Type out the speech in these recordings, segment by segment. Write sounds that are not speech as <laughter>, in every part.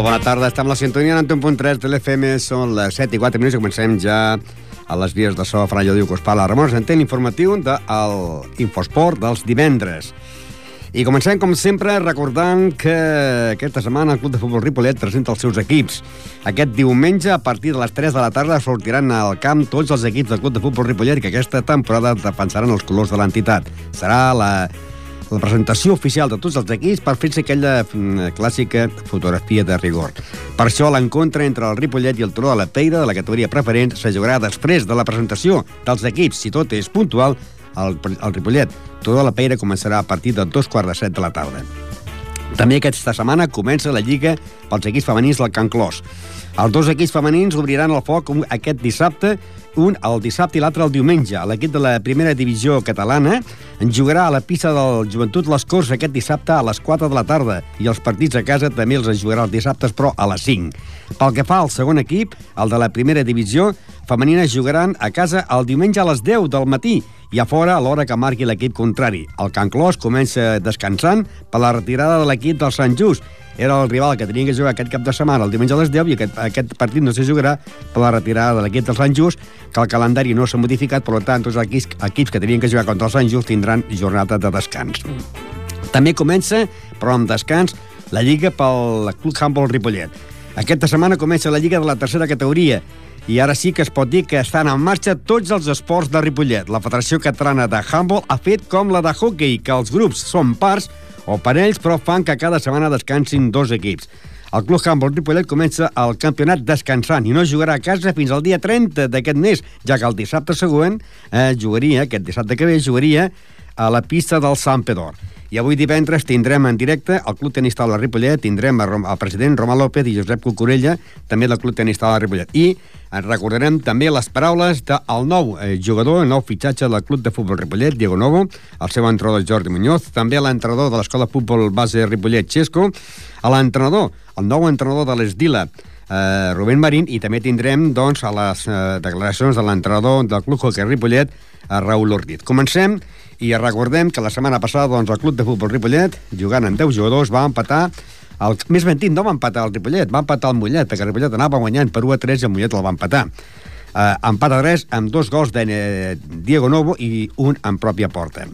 Molt bona tarda, estem a la sintonia en 1.3 de l'FM, són les 7 i 4 minuts i comencem ja a les vies de so Franyo Diu Cospala. Ramon Santent, informatiu del Infosport dels divendres. I comencem, com sempre, recordant que aquesta setmana el Club de Futbol Ripollet presenta els seus equips. Aquest diumenge, a partir de les 3 de la tarda, sortiran al camp tots els equips del Club de Futbol Ripollet que aquesta temporada defensaran els colors de l'entitat. Serà la la presentació oficial de tots els equips per fer-se aquella mm, clàssica fotografia de rigor. Per això l'encontre entre el Ripollet i el Turó de la Peira de la categoria preferent se jugarà després de la presentació dels equips, si tot és puntual, el Ripollet. Turó de la Peira començarà a partir de dos quarts de set de la tarda. També aquesta setmana comença la Lliga pels equips femenins del Can Clos. Els dos equips femenins obriran el foc aquest dissabte, un el dissabte i l'altre el diumenge. L'equip de la primera divisió catalana en jugarà a la pista del Joventut Les Corts aquest dissabte a les 4 de la tarda i els partits a casa també els jugarà els dissabtes, però a les 5. Pel que fa al segon equip, el de la primera divisió, femenines jugaran a casa el diumenge a les 10 del matí i a fora a l'hora que marqui l'equip contrari. El Can Clos comença descansant per la retirada de l'equip del Sant Just era el rival que tenia que jugar aquest cap de setmana, el diumenge a les 10, i aquest, aquest partit no se jugarà per la retirada de l'equip del Sant Just, que el calendari no s'ha modificat, per tant, tots els equips, equips que tenien que jugar contra el Sant Just tindran jornada de descans. També comença, però amb descans, la Lliga pel Club Humboldt Ripollet. Aquesta setmana comença la Lliga de la tercera categoria, i ara sí que es pot dir que estan en marxa tots els esports de Ripollet. La Federació Catalana de Handball ha fet com la de hockey, que els grups són parts o parells, però fan que cada setmana descansin dos equips. El Club Handball Ripollet comença el campionat descansant i no jugarà a casa fins al dia 30 d'aquest mes, ja que el dissabte següent eh, jugaria, aquest dissabte que ve, jugaria a la pista del Sant Pedor. I avui divendres tindrem en directe el Club Tenista de la Ripollet, tindrem el president Roma López i Josep Cucurella, també del Club Tenista de la Ripollet. I ens recordarem també les paraules del nou eh, jugador, el nou fitxatge del Club de Futbol Ripollet, Diego Novo, el seu entrenador Jordi Muñoz, també l'entrenador de l'Escola Futbol Base Ripollet, Xesco, l'entrenador, el nou entrenador de l'Esdila, eh, Rubén Marín, i també tindrem doncs, a les eh, declaracions de l'entrenador del Club Hockey Ripollet, a Raül Ortiz. Comencem i recordem que la setmana passada doncs, el Club de Futbol Ripollet, jugant amb 10 jugadors, va empatar el, més ben dit, no va empatar el Ripollet, va empatar el Mollet, perquè el Ripollet anava guanyant per 1 a 3 i el Mollet el va empatar. Uh, empat a 3 amb dos gols de eh, Diego Novo i un en pròpia porta.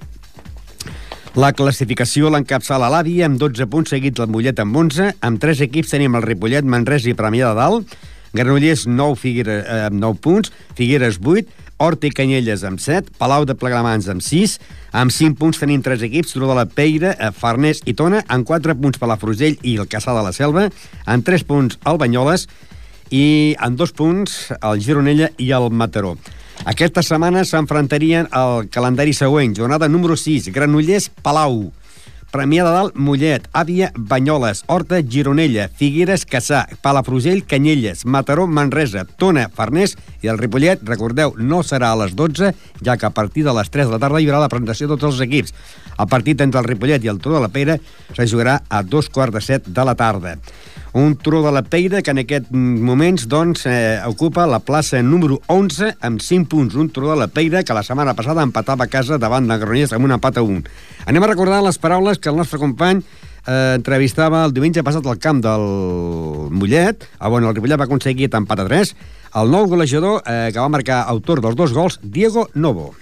La classificació l'encapçala l'Avi amb 12 punts, seguit el Mollet amb 11. Amb 3 equips tenim el Ripollet, Manresa i Premià de Dalt. Granollers 9, Figueres, eh, 9 punts, Figueres 8, Horta i Canyelles amb 7, Palau de Plegamans amb 6, amb 5 punts tenim 3 equips, Turó de la Peira, eh, Farners i Tona, amb 4 punts per la Frugell i el Caçà de la Selva, amb 3 punts el Banyoles i amb 2 punts el Gironella i el Mataró. Aquesta setmana s'enfrontarien al calendari següent, jornada número 6, Granollers, Palau, Premià de Dalt, Mollet, Àvia, Banyoles, Horta, Gironella, Figueres, Caçà, Palafrugell, Canyelles, Mataró, Manresa, Tona, Farners i el Ripollet, recordeu, no serà a les 12, ja que a partir de les 3 de la tarda hi haurà la presentació de tots els equips. El partit entre el Ripollet i el Turó de la Pera se jugarà a dos quarts de set de la tarda. Un Turó de la Peira que en aquests moments doncs, eh, ocupa la plaça número 11 amb 5 punts. Un Turó de la Peira que la setmana passada empatava a casa davant de Granollers amb un empat a 1. Anem a recordar les paraules que el nostre company eh, entrevistava el diumenge passat al camp del Mollet, on el Ripollet va aconseguir empat a 3, el nou golejador eh, que va marcar autor dels dos gols, Diego Novo.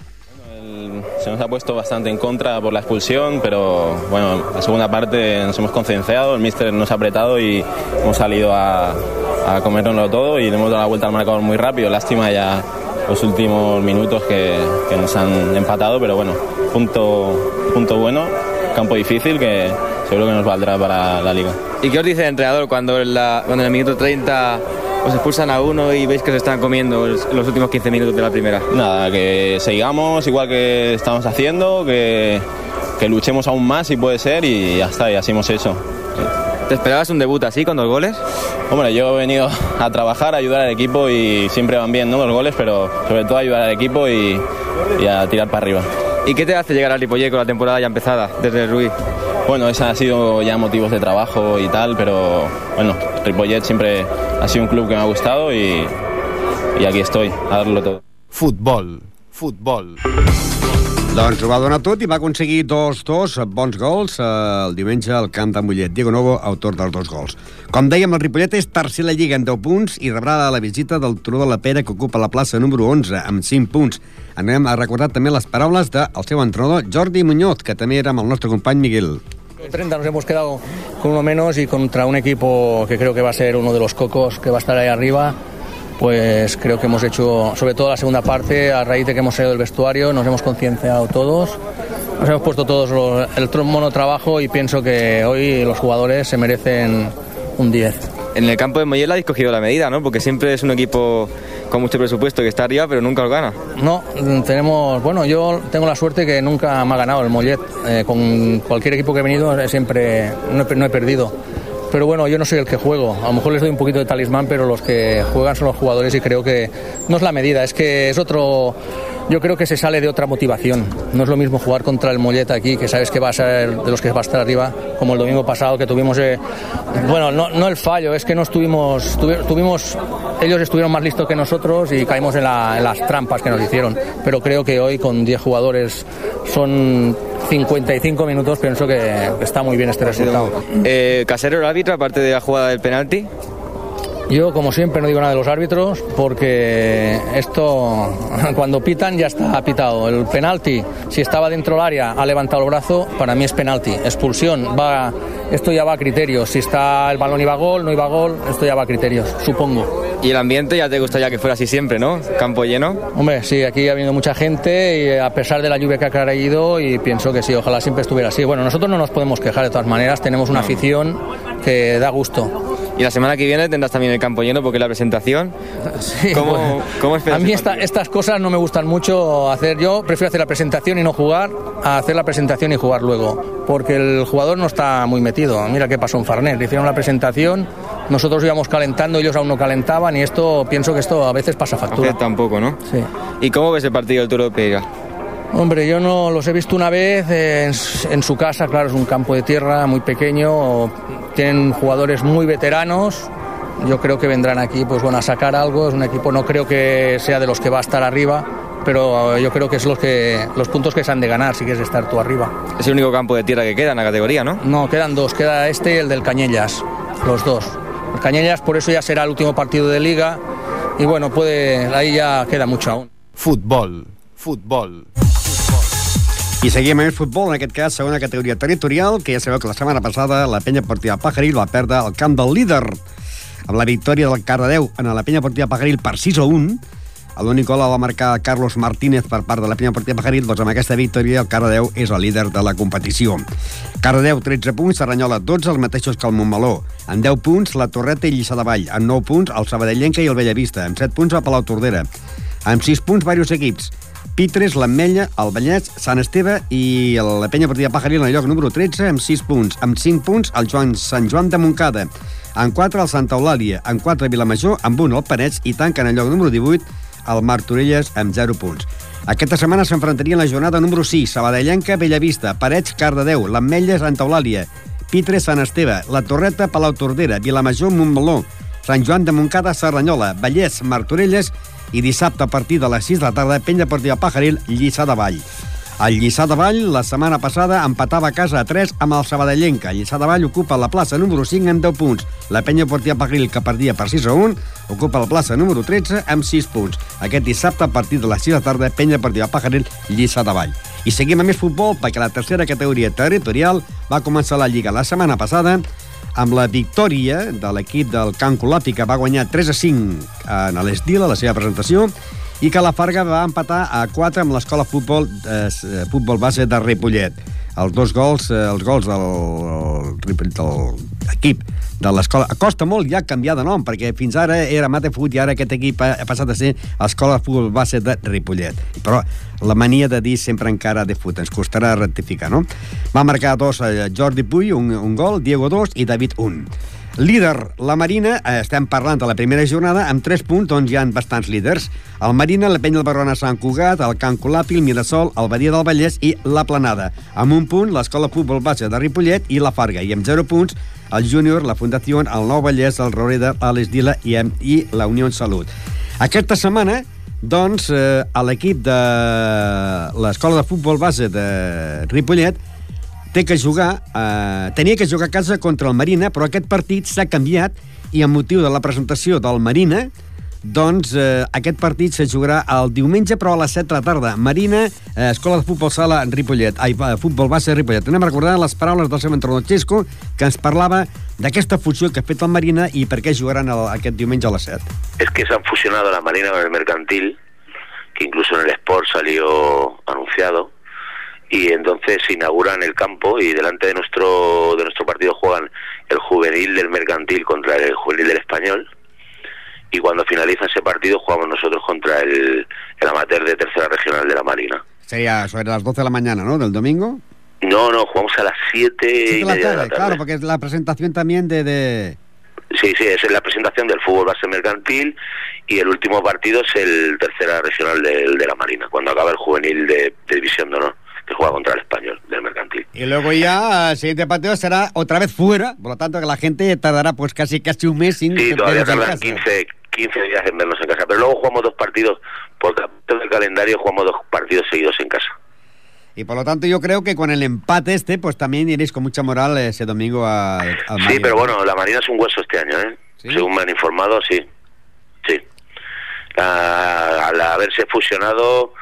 Se nos ha puesto bastante en contra por la expulsión, pero bueno, la segunda parte nos hemos concienciado, el míster nos ha apretado y hemos salido a, a comérnoslo todo y le hemos dado la vuelta al marcador muy rápido. Lástima ya los últimos minutos que, nos han empatado, pero bueno, punto, punto bueno, campo difícil que seguro que nos valdrá para la liga. ¿Y qué os dice el entrenador cuando en el minuto 30 os expulsan a uno y veis que se están comiendo los últimos 15 minutos de la primera? Nada, que sigamos igual que estamos haciendo, que, que luchemos aún más si puede ser y ya está, y así hemos hecho. ¿Te esperabas un debut así con dos goles? Hombre, yo he venido a trabajar, a ayudar al equipo y siempre van bien ¿no? los goles, pero sobre todo ayudar al equipo y, y a tirar para arriba. ¿Y qué te hace llegar al Ripollet con la temporada ya empezada desde el Ruiz? Bueno, esa ha sido ya motivos de trabajo y tal, pero bueno, Ripollet siempre ha sido un club que me ha gustado y, y aquí estoy, a darlo todo. Futbol, futbol. Doncs ho va donar tot i va aconseguir dos, dos bons gols eh, el diumenge al camp de Mollet. Diego Novo, autor dels dos gols. Com dèiem, el Ripollet és tercer a la Lliga en 10 punts i rebrà la visita del Turó de la Pera, que ocupa la plaça número 11, amb 5 punts. Anem a recordar també les paraules del seu entrenador, Jordi Muñoz, que també era amb el nostre company Miguel. 30 nos hemos quedado con uno menos y contra un equipo que creo que va a ser uno de los cocos que va a estar ahí arriba pues creo que hemos hecho, sobre todo la segunda parte, a raíz de que hemos salido del vestuario, nos hemos concienciado todos, nos hemos puesto todos los, el monotrabajo y pienso que hoy los jugadores se merecen un 10. En el campo de Moyela habéis cogido la medida, ¿no? Porque siempre es un equipo con mucho presupuesto que está arriba, pero nunca lo gana. No, tenemos, bueno, yo tengo la suerte que nunca me ha ganado el Mollet. Eh, con cualquier equipo que he venido siempre no he, no he perdido pero bueno, yo no soy el que juego. A lo mejor les doy un poquito de talismán, pero los que juegan son los jugadores y creo que no es la medida, es que es otro yo creo que se sale de otra motivación. No es lo mismo jugar contra el Mollet aquí, que sabes que va a ser de los que va a estar arriba, como el domingo pasado que tuvimos, eh, bueno, no, no, el fallo, es que no estuvimos, tuvimos, ellos estuvieron más listos que nosotros y caímos en, la, en las trampas que nos hicieron. Pero creo que hoy con 10 jugadores son 55 minutos, pienso que está muy bien este resultado. Eh, ¿Casero el árbitro, aparte de la jugada del penalti? Yo, como siempre, no digo nada de los árbitros porque esto, <laughs> cuando pitan, ya está pitado. El penalti, si estaba dentro del área, ha levantado el brazo, para mí es penalti. Expulsión, va, esto ya va a criterios. Si está el balón iba a gol, no iba a gol, esto ya va a criterios, supongo. Y el ambiente ya te gustaría que fuera así siempre, ¿no? Campo lleno. Hombre, sí, aquí ha habido mucha gente y a pesar de la lluvia que ha caído y pienso que sí, ojalá siempre estuviera así. Bueno, nosotros no nos podemos quejar de todas maneras, tenemos una afición que da gusto. Y la semana que viene tendrás también el campo lleno porque la presentación. <laughs> Sí, ¿Cómo, ¿cómo A mí estas cosas no me gustan mucho hacer. Yo prefiero hacer la presentación y no jugar a hacer la presentación y jugar luego. Porque el jugador no está muy metido. Mira qué pasó en Farnet. hicieron la presentación, nosotros íbamos calentando, ellos aún no calentaban y esto, pienso que esto a veces pasa factura. tampoco, ¿no? Sí. ¿Y cómo ves el partido del Toro de Pega? Hombre, yo no los he visto una vez en, su casa, claro, es un campo de tierra muy pequeño, tienen jugadores muy veteranos, yo creo que vendrán aquí pues bueno a sacar algo, es un equipo no creo que sea de los que va a estar arriba, pero yo creo que es los que los puntos que se han de ganar si quieres estar tú arriba. Es el único campo de tierra que queda en la categoría, ¿no? No, quedan dos, queda este y el del Cañellas, los dos. El Cañellas por eso ya será el último partido de liga y bueno, puede ahí ya queda mucho aún. Futbol, futbol. I seguim amb el futbol, en aquest cas segona categoria territorial, que ja sabeu que la setmana passada la penya portiva Pajaril va perdre el camp del líder amb la victòria del Cardedeu en la penya portiva Pajaril per 6 a 1. L'únic gol va marcar Carlos Martínez per part de la penya portiva Pajaril, doncs amb aquesta victòria el Cardedeu és el líder de la competició. Cardedeu, 13 punts, Serranyola, 12, els mateixos que el Montmeló. En 10 punts, la Torreta i Lliçà de Vall. En 9 punts, el Sabadellenca i el Bellavista. En 7 punts, el Palau Tordera. En 6 punts, diversos equips. Pitres, l'Ametlla, el Vallès, Sant Esteve i la penya partida Pajaril en el lloc número 13 amb 6 punts. Amb 5 punts el Joan Sant Joan de Montcada. En 4 el Santa Eulàlia. En 4 Vilamajor, amb 1 el Parets i tanca en el lloc número 18 el Martorelles amb 0 punts. Aquesta setmana s'enfrontarien la jornada número 6, Sabadellenca, Bellavista, Parets, Cardedeu, l'Ametlla, Santa Eulàlia, Pitres, Sant Esteve, La Torreta, Palau Tordera, Vilamajor, Montmeló, Sant Joan de Montcada, Serranyola, Vallès, Martorelles i dissabte a partir de les 6 de la tarda Penya Portiva Pajaril, Lliçà de Vall. El Lliçà de Vall, la setmana passada, empatava a casa a 3 amb el Sabadellenca. El Lliçà de Vall ocupa la plaça número 5 amb 10 punts. La penya Portia Pagril, que perdia per 6 a 1, ocupa la plaça número 13 amb 6 punts. Aquest dissabte, a partir de les 6 de la tarda, penya Portia Pagril, Lliçà de Vall. I seguim amb més futbol, perquè la tercera categoria territorial va començar la Lliga la setmana passada amb la victòria de l'equip del Can Colapi, que va guanyar 3 a 5 en l'Estil, a la seva presentació, i que la Farga va empatar a 4 amb l'escola futbol, eh, futbol base de Ripollet. Els dos gols, eh, els gols del, del, del equip de l'escola. Costa molt ja canviar de nom, perquè fins ara era Mate Foot i ara aquest equip ha, ha passat a ser Escola de Futbol Base de Ripollet. Però la mania de dir sempre encara de fut, ens costarà rectificar, no? Va marcar dos eh, Jordi Puy, un, un gol, Diego dos i David un. Líder, la Marina, eh, estem parlant de la primera jornada, amb 3 punts, on hi ha bastants líders. El Marina, la Penya del Barona Sant Cugat, el Can Colapi, el Mirasol, el Badia del Vallès i la Planada. Amb un punt, l'Escola Futbol Base de Ripollet i la Farga. I amb 0 punts, el Júnior, la Fundació, el Nou Vallès, el Roreda, l'Esdila i, i la Unió en Salut. Aquesta setmana, doncs, eh, l'equip de l'Escola de Futbol Base de Ripollet té que jugar, eh, tenia que jugar a casa contra el Marina, però aquest partit s'ha canviat i amb motiu de la presentació del Marina, doncs eh, aquest partit se jugarà el diumenge, però a les 7 de la tarda. Marina, eh, Escola de Futbol Sala Ripollet, ai, Futbol Base Ripollet. Anem recordar les paraules del seu entrenador Xesco, que ens parlava d'aquesta fusió que ha fet el Marina i per què jugaran el, aquest diumenge a les 7. Es que se han fusionado la Marina con el Mercantil, que incluso en el Sport salió anunciado, y entonces se inauguran el campo y delante de nuestro de nuestro partido juegan el juvenil del mercantil contra el juvenil del español y cuando finaliza ese partido jugamos nosotros contra el, el amateur de tercera regional de la Marina. Sería sobre las 12 de la mañana, ¿no? Del domingo. No, no, jugamos a las 7 y la media de la tarde, claro, porque es la presentación también de... de... Sí, sí, esa es la presentación del fútbol base mercantil y el último partido es el tercera regional del de la Marina, cuando acaba el juvenil de, de División de Honor, que juega contra el español del mercantil. Y luego ya el siguiente partido será otra vez fuera, por lo tanto que la gente tardará pues casi casi un mes sin Sí, todavía tardan casa. 15, 15 días en vernos en casa, pero luego jugamos dos partidos, por capítulo del calendario jugamos dos partidos seguidos en casa. Y por lo tanto yo creo que con el empate este, pues también iréis con mucha moral ese domingo a- al Sí, pero ¿no? bueno, la Marina es un hueso este año, ¿eh? ¿Sí? Según me han informado, sí. Sí. Al haberse fusionado,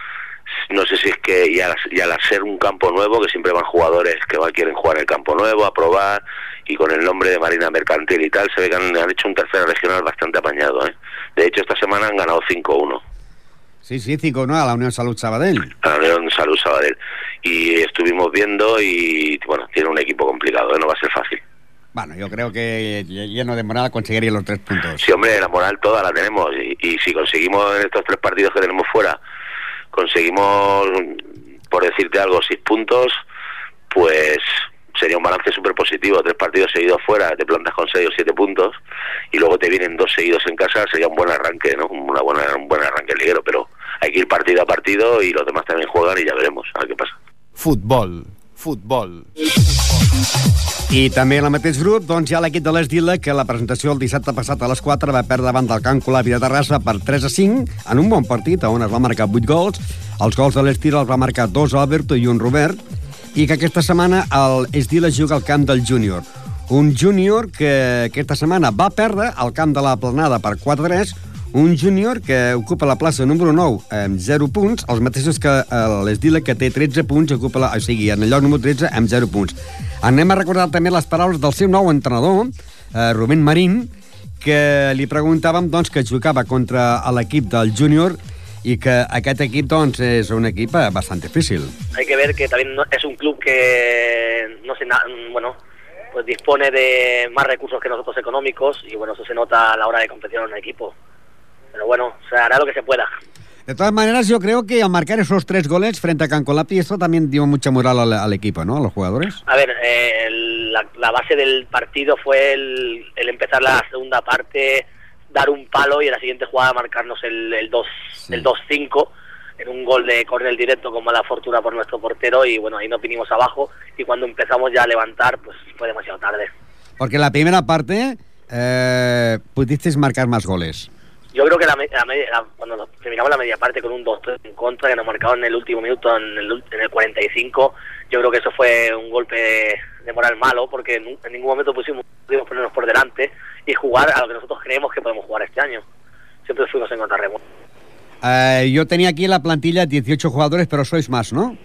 no sé si es que y al, y al ser un campo nuevo, que siempre van jugadores que van, quieren jugar en el campo nuevo, a probar, y con el nombre de Marina Mercantil y tal, se ve que han, han hecho un tercera regional bastante apañado, ¿eh? De hecho, esta semana han ganado 5-1 Sí, sí, 5 no a la Unión Salud Sabadell. a la Unión Salud Sabadell. Y estuvimos viendo y, bueno, tiene un equipo complicado, ¿eh? No va a ser fácil. Bueno, yo creo que lleno de moral conseguiría los tres puntos. Sí, hombre, la moral toda la tenemos y, y si conseguimos en estos tres partidos que tenemos fuera, conseguimos, por decirte algo, seis puntos, pues sería un balance súper positivo. Tres partidos seguidos fuera, te plantas con seis o siete puntos y luego te vienen dos seguidos en casa, sería un buen arranque, ¿no? Una buena, un buen arranque liguero, pero hay que ir partido a partido y los demás también juegan y ya veremos a ver qué pasa. Futbol. Futbol. I també en el mateix grup doncs, hi ha l'equip de l'Esdila que la presentació el dissabte passat a les 4 va perdre davant del Can Colavi de Terrassa per 3 a 5 en un bon partit on es va marcar 8 gols. Els gols de l'Esdila els va marcar dos Alberto i un Robert i que aquesta setmana el Esdila juga al camp del júnior. Un júnior que aquesta setmana va perdre al camp de la Planada per 4-3 un júnior que ocupa la plaça número 9 amb 0 punts, els mateixos que eh, l'Esdila, que té 13 punts, ocupa la, o sigui, en el lloc número 13 amb 0 punts. Anem a recordar també les paraules del seu nou entrenador, eh, Rubén Marín, que li preguntàvem doncs, que jugava contra l'equip del júnior i que aquest equip doncs, és un equip eh, bastant difícil. hay que ver que también es un club que no na- bueno pues dispone de más recursos que nosotros económicos y bueno eso se nota a la hora de competir en un equipo pero bueno se hará lo que se pueda De todas maneras, yo creo que al marcar esos tres goles frente a Cancolapi, esto también dio mucha moral al, al equipo, ¿no? A los jugadores. a ver eh, la, la base del partido fue el, el empezar la segunda parte dar un palo y en la siguiente jugada marcarnos el, el 2 Sí. el 2-5 en un gol de córner directo con mala fortuna por nuestro portero y bueno ahí nos vinimos abajo y cuando empezamos ya a levantar pues fue demasiado tarde Porque en la primera parte eh, pudisteis marcar más goles. Yo creo que la, me- la la- cuando terminamos la media parte con un 2-3 en contra que nos marcaron en el último minuto, en el, en el 45, yo creo que eso fue un golpe de moral malo porque en, en ningún momento pusimos, pudimos ponernos por delante y jugar a lo que nosotros creemos que podemos jugar este año. Siempre fuimos en contrarremolque. Eh, yo tenía aquí en la plantilla 18 jugadores, pero sois más, ¿no?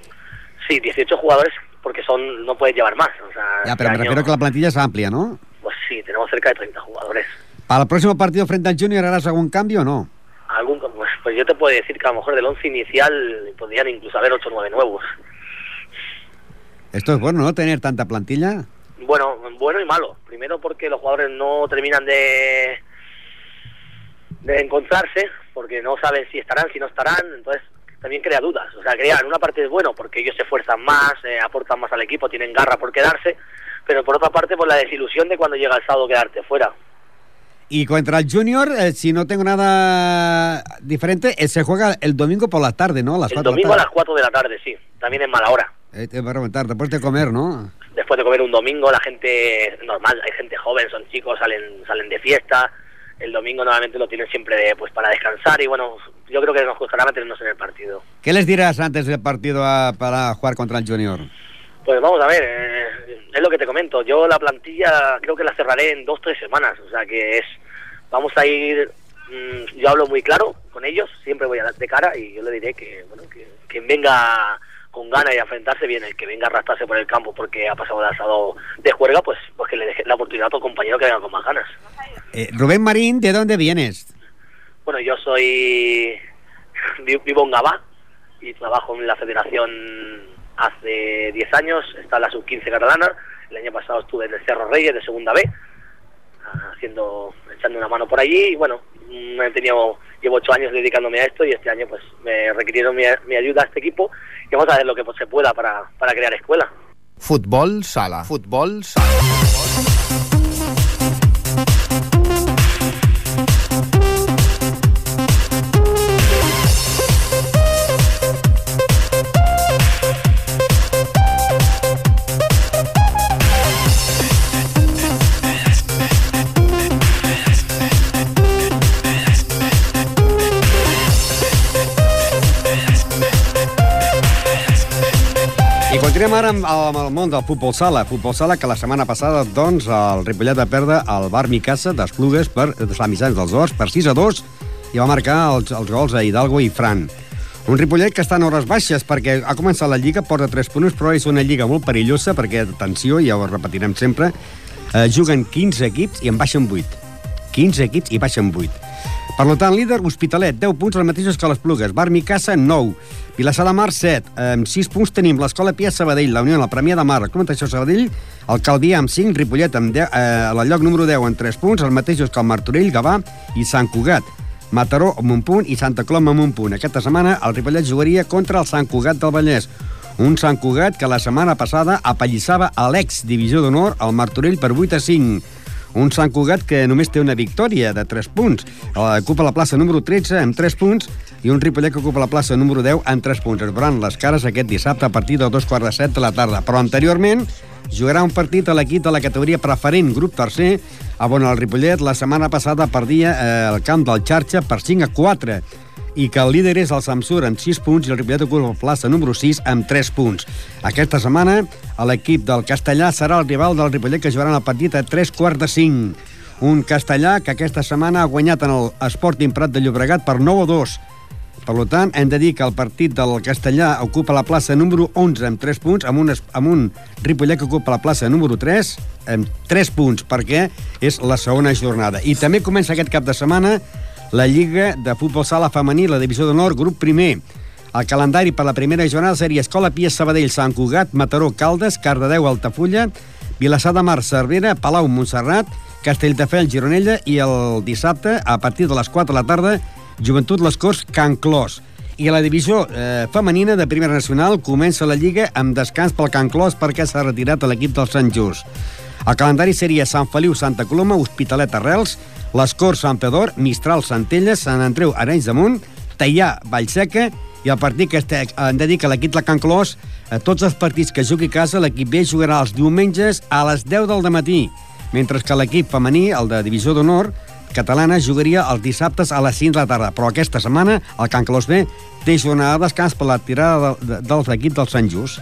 Sí, 18 jugadores porque son no puedes llevar más. O sea, Ya, este pero me año, refiero que la plantilla es amplia, ¿no? Pues sí, tenemos cerca de 30 jugadores. ¿Para el próximo partido frente al Junior harás algún cambio o no? Algún, pues, pues yo te puedo decir que a lo mejor del 11 inicial podrían incluso haber 8 o 9 nuevos. Esto es bueno, ¿no? Tener tanta plantilla. Bueno, bueno y malo. Primero porque los jugadores no terminan de de encontrarse, porque no saben si estarán, si no estarán, entonces también crea dudas. O sea, crea, en una parte es bueno porque ellos se esfuerzan más, eh, aportan más al equipo, tienen garra por quedarse, pero por otra parte, pues la desilusión de cuando llega el sábado quedarte fuera. Y contra el Junior, eh, si no tengo nada diferente, eh, se juega el domingo por la tarde, ¿no? A las El 4 de la domingo a las 4 de la tarde, sí. También es mala hora. Eh, te va a reventar, después de comer, ¿no? Después de comer un domingo, la gente normal, hay gente joven, son chicos, salen salen de fiesta. El domingo normalmente lo tienen siempre de, pues para descansar y bueno, yo creo que nos costará meternos en el partido. ¿Qué les dirás antes del partido a- para jugar contra el Junior? Pues vamos a ver, eh, es lo que te comento. Yo la plantilla creo que la cerraré en dos, tres semanas. O sea que es, vamos a ir, mm, yo hablo muy claro con ellos, siempre voy a dar de cara y yo le diré que, bueno, que quien venga con ganas y enfrentarse bien, el que venga a arrastrarse por el campo porque ha pasado el asado de juerga, pues, pues que le deje la oportunidad a otro compañero que venga con más ganas. Eh, Rubén Marín, ¿de dónde vienes? Bueno, yo soy, <laughs> vi- vivo en Gabá y trabajo en la federación hace 10 años, está la sub-15 catalana, el año pasado estuve en el Cerro Reyes de segunda B, haciendo, echando una mano por allí y bueno, he tenido, llevo 8 años dedicándome a esto y este año pues me requirieron mi, mi ayuda a este equipo y vamos a hacer lo que pues, se pueda para, para crear escuela. Futbol sala. Futbol sala. Continuem ara amb, amb el món del futbol sala. Futbol sala que la setmana passada, doncs, el Ripollet va perdre el Bar Micasa d'Esplugues per la Mitjans dels Horts per 6 a 2 i va marcar els, els gols a Hidalgo i Fran. Un Ripollet que està en hores baixes perquè ha començat la Lliga, porta 3 punts, però és una Lliga molt perillosa perquè, atenció, ja ho repetirem sempre, eh, juguen 15 equips i en baixen 8. 15 equips i baixen 8. Per tant, líder, Hospitalet, 10 punts, els mateixos que les Plugues. Bar Micasa, 9. Vilassar de Mar, 7. Amb 6 punts tenim l'Escola Pia Sabadell, la Unió, la Premià de Mar, el Club Natació Sabadell, el Calvià amb 5, Ripollet amb 10, eh, la lloc número 10 amb 3 punts, els mateixos que el Martorell, Gavà i Sant Cugat. Mataró amb un punt i Santa Coloma amb un punt. Aquesta setmana el Ripollet jugaria contra el Sant Cugat del Vallès. Un Sant Cugat que la setmana passada apallissava a l'ex-divisió d'honor al Martorell per 8 a 5. Un Sant Cugat que només té una victòria de 3 punts. Eh, Ocupa la plaça número 13 amb 3 punts i un Ripollet que ocupa la plaça número 10 amb 3 punts. Es veuran les cares aquest dissabte a partir de dos quarts de de la tarda. Però anteriorment jugarà un partit a l'equip de la categoria preferent, grup tercer, on el Ripollet la setmana passada perdia eh, el camp del Xarxa per 5 a 4 i que el líder és el Samsur amb 6 punts i el Ripollet ocupa la plaça número 6 amb 3 punts. Aquesta setmana l'equip del Castellà serà el rival del Ripollet que jugarà el partit a 3 quarts de 5. Un Castellà que aquesta setmana ha guanyat en el Sporting Prat de Llobregat per 9 a 2. Per tant, hem de dir que el partit del Castellà ocupa la plaça número 11 amb 3 punts, amb un, amb un Ripollet que ocupa la plaça número 3 amb 3 punts, perquè és la segona jornada. I també comença aquest cap de setmana la Lliga de Futbol Sala Femení, la Divisió d'Honor, grup primer. El calendari per la primera jornada seria Escola Pia Sabadell, Sant Cugat, Mataró, Caldes, Cardedeu, Altafulla, Vilassar de Mar, Cervera, Palau, Montserrat, Castelldefels, Gironella i el dissabte, a partir de les 4 de la tarda, Joventut Les Corts, Can Clos. I a la divisió eh, femenina de Primera Nacional comença la Lliga amb descans pel Can Clos perquè s'ha retirat l'equip del Sant Just. El calendari seria Sant Feliu, Santa Coloma, Hospitalet, Arrels, Les Corts, Sant Pedor, Mistral, Centelles, Sant Andreu, Arenys de Munt, Teià, Vallseca i el partit que este, hem de dir que l'equip de Can Clos, a tots els partits que jugui a casa, l'equip B jugarà els diumenges a les 10 del matí, mentre que l'equip femení, el de Divisió d'Honor, catalana, jugaria els dissabtes a les 5 de la tarda. Però aquesta setmana el Can Clos B té jornada de descans per la tirada de, de, dels equips del Sant Just.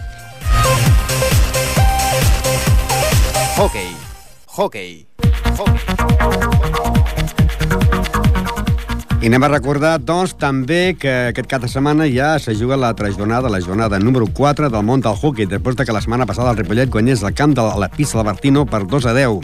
Hockey. Hockey. I anem a recordar, doncs, també que aquest cap de setmana ja se juga l'altra jornada, la jornada número 4 del món del hockey, després de que la setmana passada el Ripollet guanyés el camp de la pista Albertino per 2 a 10.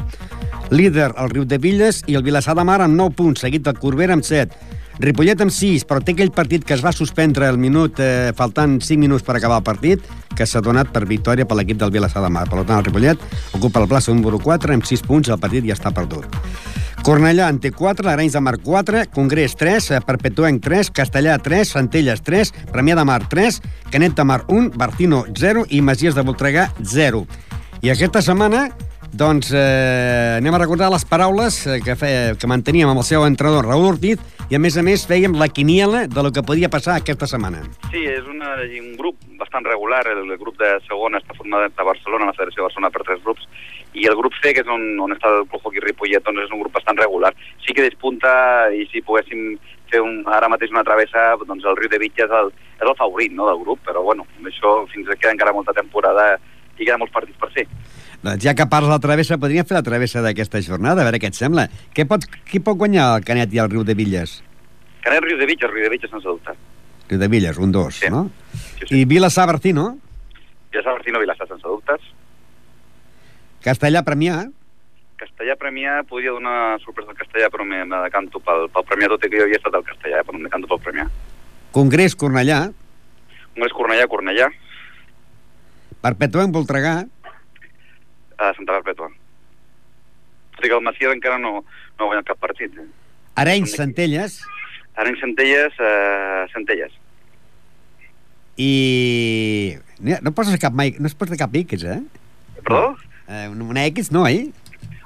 Líder, el Riu de Villes i el Vilassar de Mar amb 9 punts, seguit del Corbera amb 7. Ripollet amb 6, però té aquell partit que es va suspendre al minut, eh, faltant 5 minuts per acabar el partit, que s'ha donat per victòria per l'equip del Vilassar de Mar. Per tant, el Ripollet ocupa el plaça número 4 amb 6 punts, el partit ja està perdut. Cornellà en té 4, l'Arenys de Mar 4, Congrés 3, eh, Perpetuenc 3, Castellà 3, Centelles 3, Premià de Mar 3, Canet de Mar 1, Bartino 0 i Masies de Voltregà 0. I aquesta setmana doncs eh, anem a recordar les paraules eh, que, fe, que manteníem amb el seu entrenador Raúl Ortiz i a més a més fèiem la quiniela de lo que podia passar aquesta setmana. Sí, és una, un grup bastant regular, el, el grup de segona està format a Barcelona, la Federació de Barcelona per tres grups, i el grup C, que és on, on està el Club Ripollet, doncs és un grup bastant regular. Sí que despunta, i si poguéssim fer un, ara mateix una travessa, doncs el Riu de Vitge és el, és el favorit no, del grup, però bueno, això fins que queda encara molta temporada i queden molts partits per fer. Doncs ja que parles de la travessa, podríem fer la travessa d'aquesta jornada, a veure què et sembla. Què pot, qui pot guanyar el Canet i el Riu de Villes? Canet Riu de el Riu de Vitge sense dubte. Riu de Villes, un dos, Sí. no? Sí, sí. I Vilassar Bertino, és Martino Vilassar sense dubtes. Castellà Premià, Castellà Premià, podria donar sorpresa al Castellà, però me, me decanto pel, pel Premià, tot i que jo havia estat al Castellà, però em decanto pel Premià. Congrés Cornellà, Un és Cornellà, Cornellà, Perpetuenc Voltregà, a Santa Perpètua. Tot i que el Macià encara no, no ha guanyat cap partit. Eh? Arenys Centelles Ara en Centelles, eh, Centelles. i... No, poses cap mai, no es posa cap X, eh? Perdó? eh una X no, eh?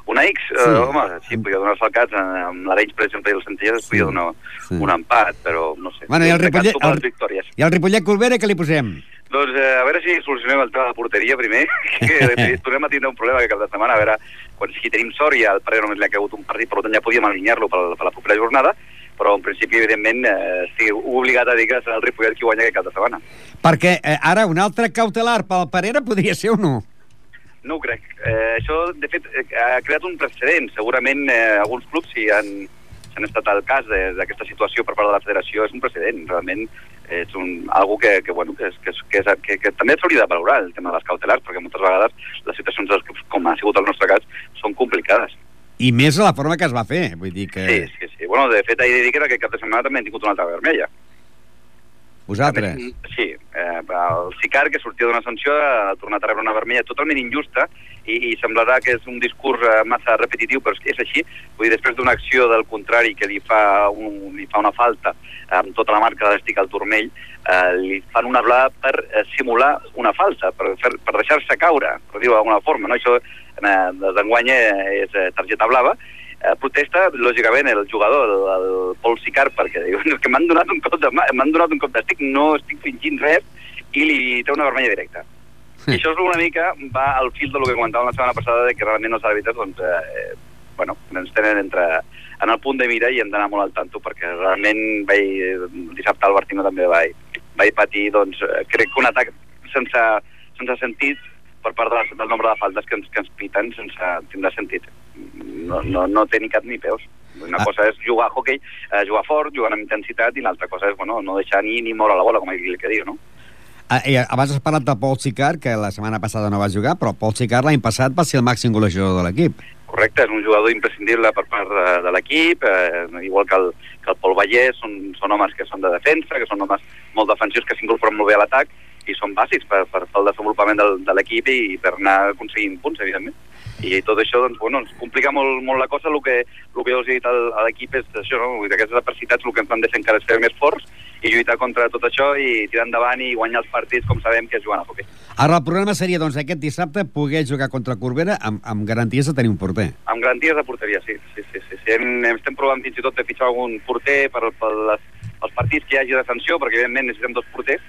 Una X, Sí. sí. uh, home, sí, podria donar salcats amb l'Arenys, per exemple, i el Centelles, es podria donar sí. un empat, però no sé. Bueno, i el Ripollet- el-. I el Ripollet Corbera, què li posem? Doncs eh, a veure si solucionem el tema de la porteria primer, <laughs> que <laughs> tornem a tindre un problema que cap de setmana, a veure, quan si tenim sort i al Parera només li ha caigut un partit, per tant ja podíem alinear-lo per, per la propera jornada, però en principi, evidentment, eh, estic obligat a dir que serà el Ripollet qui guanya aquest cap de setmana. Perquè eh, ara un altre cautelar pel Parera podria ser o no? No ho crec. Eh, això, de fet, eh, ha creat un precedent. Segurament eh, alguns clubs, si han, han estat al cas d'aquesta situació per part de la federació, és un precedent. Realment és un, algo que, que, bueno, que, és, que, és, que, és, que, que també s'hauria de valorar, el tema de les cautelars, perquè moltes vegades les situacions dels clubs, com ha sigut el nostre cas, són complicades. I més la forma que es va fer. Vull dir que... Sí, sí, sí. Bueno, de fet, de dir que aquest cap de setmana també hem tingut una altra vermella. Vosaltres. Més, Sí, eh, el Sicar, que sortia d'una sanció, ha tornat a rebre una vermella totalment injusta i, i semblarà que és un discurs eh, massa repetitiu, però és, així. Vull dir, després d'una acció del contrari que li fa, un, li fa una falta amb tota la marca de l'estic al turmell, eh, li fan una blava per eh, simular una falta, per, fer, per deixar-se caure, per dir-ho d'alguna forma. No? Això eh, d'enguany eh, és targeta blava, protesta, lògicament, el jugador, el, el Pol Sicar, perquè diu "És que m'han donat un cop de m'han donat un cop d'estic, no estic fingint res, i li té una vermella directa. I això és una mica, va al fil del que comentàvem la setmana passada, de que realment els àrbitres, doncs, eh, bueno, ens tenen entre, en el punt de mira i hem d'anar molt al tanto, perquè realment vaig, dissabte al Bartino també vaig, vaig patir, doncs, eh, crec que un atac sense, sense sentit per part de, del nombre de faltes que ens, que ens piten sense tindre sentit. No, no, no té ni cap ni peus. Una Ah. cosa és jugar a hockey, eh, jugar fort, jugar amb intensitat, i l'altra cosa és bueno, no deixar ni, ni moure la bola, com el que diu, no? Ah, i abans has parlat de Paul Sicar, que la setmana passada no va jugar, però Paul Sicar l'any passat va ser el màxim golejador de l'equip. Correcte, és un jugador imprescindible per part de, de l'equip, eh, igual que el, que el Pol Vallès, són, són homes que són de defensa, que són homes molt defensius, que s'incorporen molt bé a l'atac, i són bàsics per, per fer el desenvolupament del, de l'equip i per anar aconseguint punts, evidentment. I tot això, doncs, bueno, ens complica molt, molt la cosa, el que, el que jo els he dit a l'equip és això, no? Aquestes adversitats el que ens han de fer encara és ser més forts i lluitar contra tot això i tirar endavant i guanyar els partits com sabem que és jugant a hockey. Ara el problema seria, doncs, aquest dissabte poder jugar contra Corbera amb, amb garanties de tenir un porter. Amb garanties de porteria, sí. sí, sí, sí, sí. Hem, estem provant fins i tot de fitxar algun porter per, per les, els partits que hi hagi de sanció, perquè evidentment necessitem dos porters,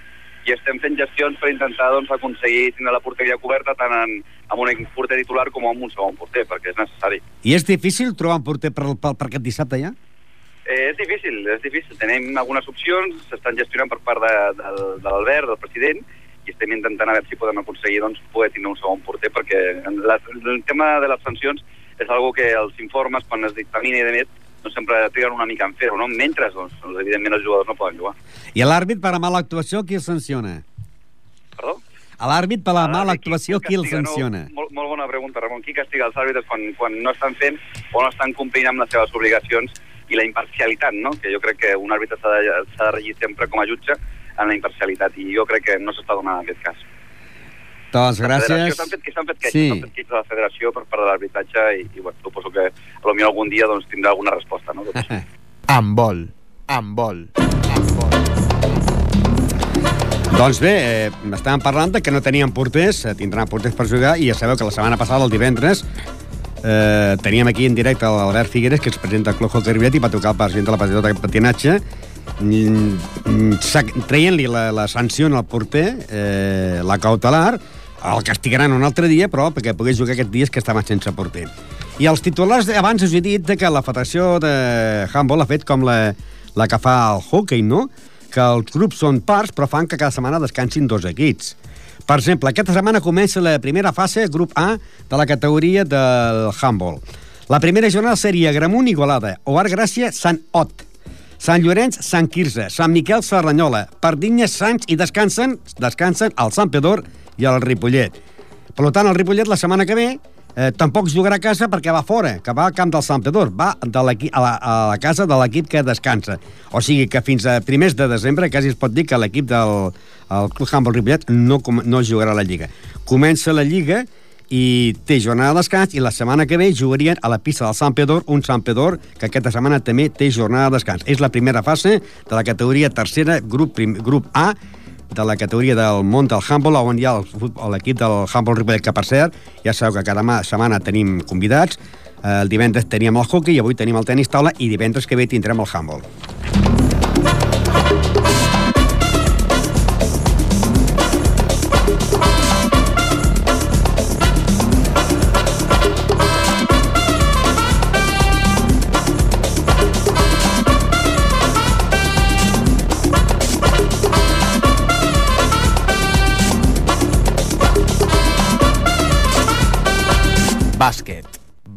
i estem fent gestions per intentar doncs, aconseguir tenir la porteria coberta tant en, amb un porter titular com amb un segon porter, perquè és necessari. I és difícil trobar un porter per, per, per aquest dissabte ja? Eh, és difícil, és difícil. Tenim algunes opcions, s'estan gestionant per part de, de, de l'Albert, del president, i estem intentant a veure si podem aconseguir doncs, poder tenir un segon porter, perquè la, el tema de les sancions és algo que els informes, quan es dictamina i de més, no sempre triguen una mica en fer-ho, no? Mentre, doncs, doncs, evidentment, els jugadors no poden jugar. I a l'àrbit, per la mala actuació, qui el sanciona? Perdó? A l'àrbit, per la mala qui- qui actuació, qui el sanciona? No, molt, molt bona pregunta, Ramon. Qui castiga els àrbitres quan, quan no estan fent o no estan complint amb les seves obligacions i la imparcialitat, no? que jo crec que un àrbitre s'ha de, de regir sempre com a jutge en la imparcialitat, i jo crec que no s'està donant en aquest cas. Doncs gràcies. S'han fet, que s'han fet queixes, Sí. s'han fet queixes a la federació per part de l'arbitratge i, i bueno, suposo que potser algun dia doncs, tindrà alguna resposta. No? Això. <laughs> Amb vol. Amb vol. Amb vol. Doncs bé, eh, estàvem parlant de que no tenien porters, eh, tindran porters per jugar, i ja sabeu que la setmana passada, el divendres, eh, teníem aquí en directe l'Albert Figueres, que es presenta al Club Hockey Ripollet i va tocar el president de la Federació de Patinatge, mm, mm, traient-li la, la sanció al porter, eh, la cautelar, el castigaran un altre dia, però perquè pogués jugar aquests dies que estava sense porter. I els titulars, abans us he dit que la Federació de Handball ha fet com la, la que fa el hockey, no?, que els grups són parts, però fan que cada setmana descansin dos equips. Per exemple, aquesta setmana comença la primera fase, grup A, de la categoria del handball. La primera jornada seria Gramunt, Igualada, Oar Gràcia, Sant Ot, Sant Llorenç, Sant Quirze, Sant Miquel, Serranyola, Pardinya, Sants i descansen, descansen el Sant Pedor i el Ripollet. Per tant, el Ripollet la setmana que ve eh, tampoc jugarà a casa perquè va fora, que va al camp del Sant Pedor, va de a, la, a la casa de l'equip que descansa. O sigui que fins a primers de desembre quasi es pot dir que l'equip del el Club Handball Ripollet no, no jugarà a la Lliga. Comença la Lliga i té jornada de descans i la setmana que ve jugarien a la pista del Sant Pedor, un Sant Pedor que aquesta setmana també té jornada de descans. És la primera fase de la categoria tercera, grup, prim, grup A, de la categoria del món del handball, on hi ha l'equip del handball Ripollet, que per cert, ja sabeu que cada ma- setmana tenim convidats, Eh, el divendres teníem el hockey, i avui tenim el tenis taula, i divendres que ve tindrem el handball.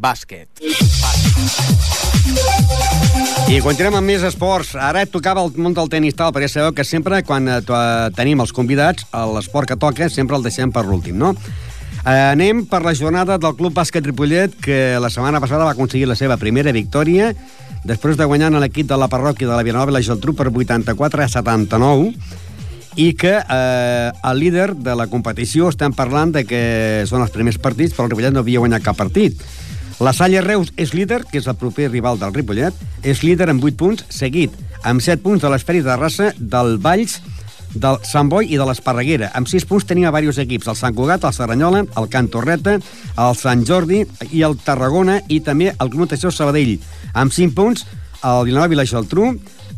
Bàsquet. I continuem amb més esports. Ara tocava el món del tenis tal, perquè sabeu que sempre quan eh, tenim els convidats, l'esport que toca sempre el deixem per l'últim, no? Eh, anem per la jornada del Club Bàsquet Ripollet, que la setmana passada va aconseguir la seva primera victòria, després de guanyar a l'equip de la parròquia de la Vilanova i la Geltrú per 84 a 79, i que eh, el líder de la competició estem parlant de que són els primers partits, però el Ripollet no havia guanyat cap partit. La Salle Reus és líder, que és el proper rival del Ripollet, és líder amb 8 punts, seguit amb 7 punts de l'Esferi de Rassa, del Valls, del Sant Boi i de l'Esparreguera. Amb 6 punts tenia diversos equips, el Sant Cugat, el Serranyola, el Can Torreta, el Sant Jordi i el Tarragona i també el Club Natació Sabadell. Amb 5 punts, el Vilanova i la Geltrú,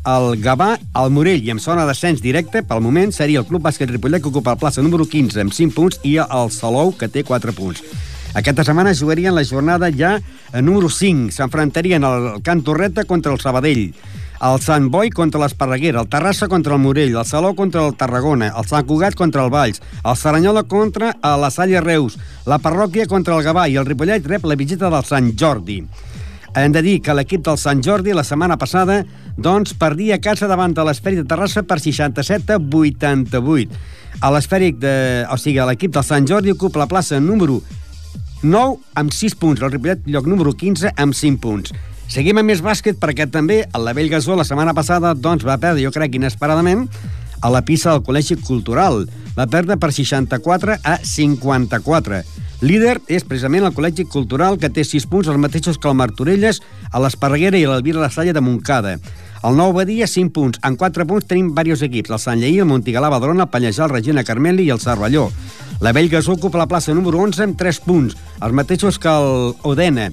el Gavà, el Morell i amb zona d'ascens directe, pel moment, seria el Club Bàsquet Ripollet que ocupa la plaça número 15 amb 5 punts i el Salou que té 4 punts. Aquesta setmana jugarien la jornada ja a número 5. S'enfrontarien el Can Torreta contra el Sabadell, el Sant Boi contra l'Esparreguera, el Terrassa contra el Morell, el Salou contra el Tarragona, el Sant Cugat contra el Valls, el Saranyola contra eh, la Salle Reus, la Parròquia contra el Gavà i el Ripollet rep la visita del Sant Jordi. Hem de dir que l'equip del Sant Jordi la setmana passada doncs, perdia a casa davant de l'Esfèric de Terrassa per 67 a 88. A l'Esfèric de... O sigui, l'equip del Sant Jordi ocupa la plaça número 9 amb 6 punts, el Ripollet lloc número 15 amb 5 punts. Seguim amb més bàsquet perquè també el Lavell Gasó la setmana passada doncs, va perdre, jo crec, inesperadament a la pista del Col·legi Cultural. Va perdre per 64 a 54. Líder és precisament el Col·legi Cultural, que té 6 punts, els mateixos que el Martorelles, a l'Esparreguera i l'Elvira La Salle de Montcada. El Nou Badia, 5 punts. En 4 punts tenim diversos equips, el Sant Lleí, el Montigalà, Badrona, el Pallejà, el Regina Carmeli i el Cervelló. La Bellgasó ocupa la plaça número 11 amb 3 punts, els mateixos que el Odena,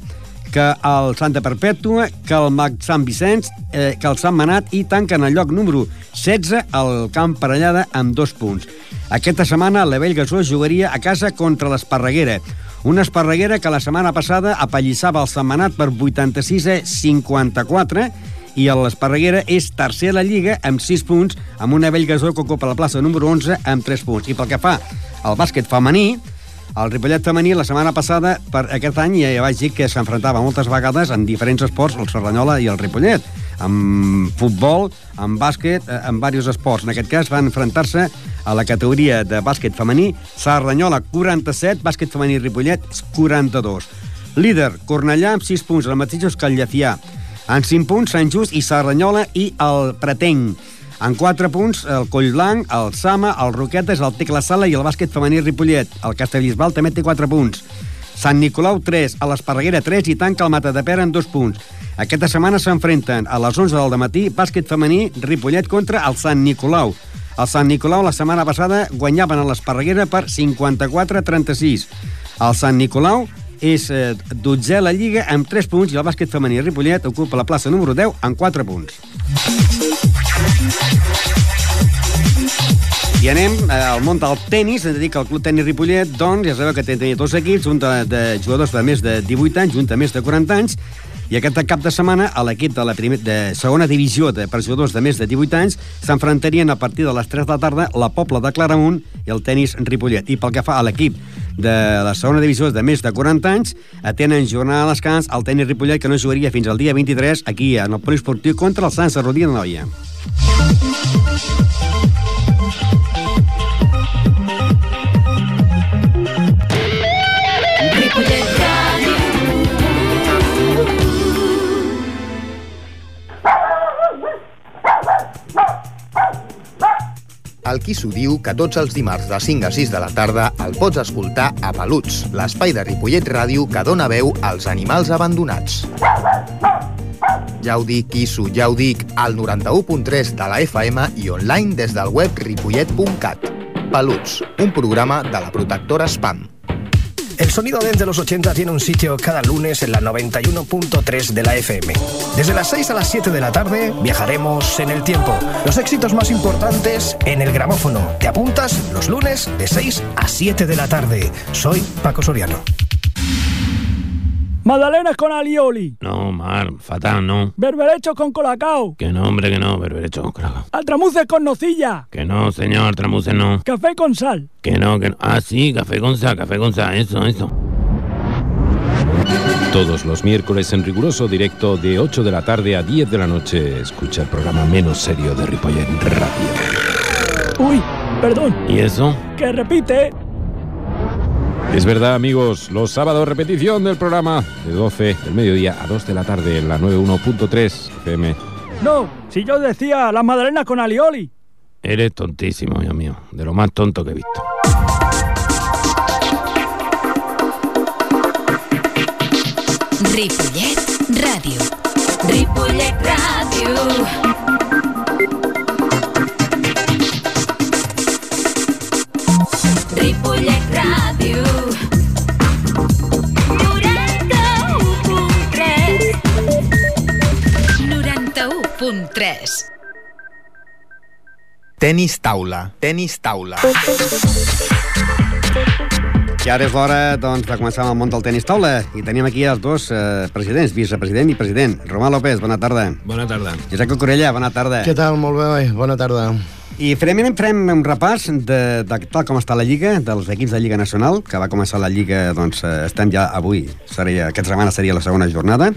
que el Santa Perpètua, que el Mag Sant Vicenç, eh, que el Sant Manat i tanquen el lloc número 16 al Camp Parellada amb dos punts. Aquesta setmana la Bellgasó jugaria a casa contra l'Esparreguera, una Esparreguera que la setmana passada apallissava el Sant Manat per 86 a 54 i l'Esparreguera és tercer a la Lliga amb 6 punts, amb una Bellgasó que ocupa la plaça número 11 amb 3 punts. I pel que fa al bàsquet femení, el Ripollet femení la setmana passada, per aquest any, ja vaig dir que s'enfrontava moltes vegades en diferents esports, el Serranyola i el Ripollet, amb futbol, amb bàsquet, eh, amb diversos esports. En aquest cas van enfrontar-se a la categoria de bàsquet femení, Serranyola 47, bàsquet femení Ripollet 42. Líder, Cornellà amb 6 punts, el mateixos que el Llefià. En 5 punts, Sant Just i Serranyola i el Pretenc. En 4 punts, el Collblanc, el Sama, el Roquetes, el Tecla Sala i el bàsquet femení Ripollet. El Castellbisbal també té 4 punts. Sant Nicolau 3, a l'Esparreguera 3 i tanca el Mata de Pera en 2 punts. Aquesta setmana s'enfrenten a les 11 del matí bàsquet femení Ripollet contra el Sant Nicolau. El Sant Nicolau la setmana passada guanyaven a l'Esparreguera per 54-36. El Sant Nicolau és eh, dotzè a la Lliga amb 3 punts i el bàsquet femení Ripollet ocupa la plaça número 10 amb 4 punts. I anem eh, al món del tennis, ens dedica al Club Tenis Ripollet, doncs ja sabeu que té dos equips, un de, de jugadors de més de 18 anys, un de més de 40 anys, i aquest cap de setmana a l'equip de la primer, de segona divisió de, jugadors de més de 18 anys s'enfrontarien a partir de les 3 de la tarda la Pobla de Claramunt i el tenis Ripollet. I pel que fa a l'equip de la segona divisió de més de 40 anys, tenen jornada a descans el tenis Ripollet que no jugaria fins al dia 23 aquí en el poliesportiu contra el Sant Sarrodí de Noia. El qui s'ho diu que tots els dimarts de 5 a 6 de la tarda el pots escoltar a Peluts, l'espai de Ripollet Ràdio que dona veu als animals abandonats. Ja ho dic, Quisso, ja ho dic, al 91.3 de la FM i online des del web ripollet.cat. Peluts, un programa de la protectora Spam. El sonido desde los 80 tiene un sitio cada lunes en la 91.3 de la FM. Desde las 6 a las 7 de la tarde viajaremos en el tiempo. Los éxitos más importantes en el gramófono. ¿Te apuntas los lunes de 6 a 7 de la tarde? Soy Paco Soriano. Magdalenas con alioli. No, Mar, fatal, no. Berberechos con colacao. Que no, hombre, que no, berberecho con colacao. Altramuces con nocilla. Que no, señor, tramuces no. Café con sal. Que no, que no. Ah, sí, café con sal, café con sal, eso, eso. Todos los miércoles en riguroso directo de 8 de la tarde a 10 de la noche. Escucha el programa menos serio de Ripollet Radio. Uy, perdón. ¿Y eso? Que repite. Es verdad, amigos, los sábados repetición del programa de 12 del mediodía a 2 de la tarde en la 91.3 FM. No, si yo decía las magdalenas con alioli. Eres tontísimo, Dios mío. De lo más tonto que he visto. Ripollet Ràdio. Ripollet Ràdio. 91.3 91.3 Tenis taula, tenis taula. I ara és l'hora doncs, de començar amb el món del tenis taula. I tenim aquí els dos eh, presidents, vicepresident i president. Romà López, bona tarda. Bona tarda. Josep Corella, bona tarda. Què tal? Molt bé, bona tarda. I farem, farem un repàs de, de tal com està la Lliga, dels equips de Lliga Nacional, que va començar la Lliga, doncs, eh, estem ja avui, seria, aquesta setmana seria la segona jornada.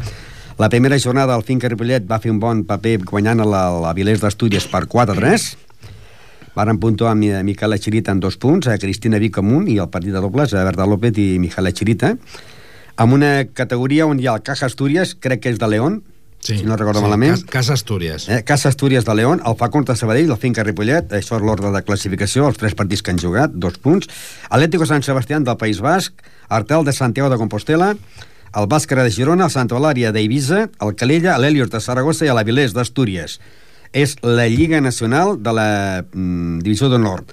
La primera jornada, el Finca Ripollet va fer un bon paper guanyant a la, la d'Astúries per 4-3. Varen puntuar amb Miquel Chirita en dos punts, a Cristina Vicamunt i el partit de dobles, a Berta López i Miquel Chirita. Amb una categoria on hi ha el Caja Astúries, crec que és de León, Sí, si no recordo sí, malament. Cas- Casa Astúries. Eh, Casa Astúries de León, el fa contra Sabadell, el Finca Ripollet, això és l'ordre de classificació, els tres partits que han jugat, dos punts. Atlético San Sebastián del País Basc, Artel de Santiago de Compostela, el Bàscara de Girona, el Santa Eulària d'Eivissa, el Calella, l'Helios de Saragossa i l'Avilés d'Astúries. És la Lliga Nacional de la mm, Divisió d'Honor.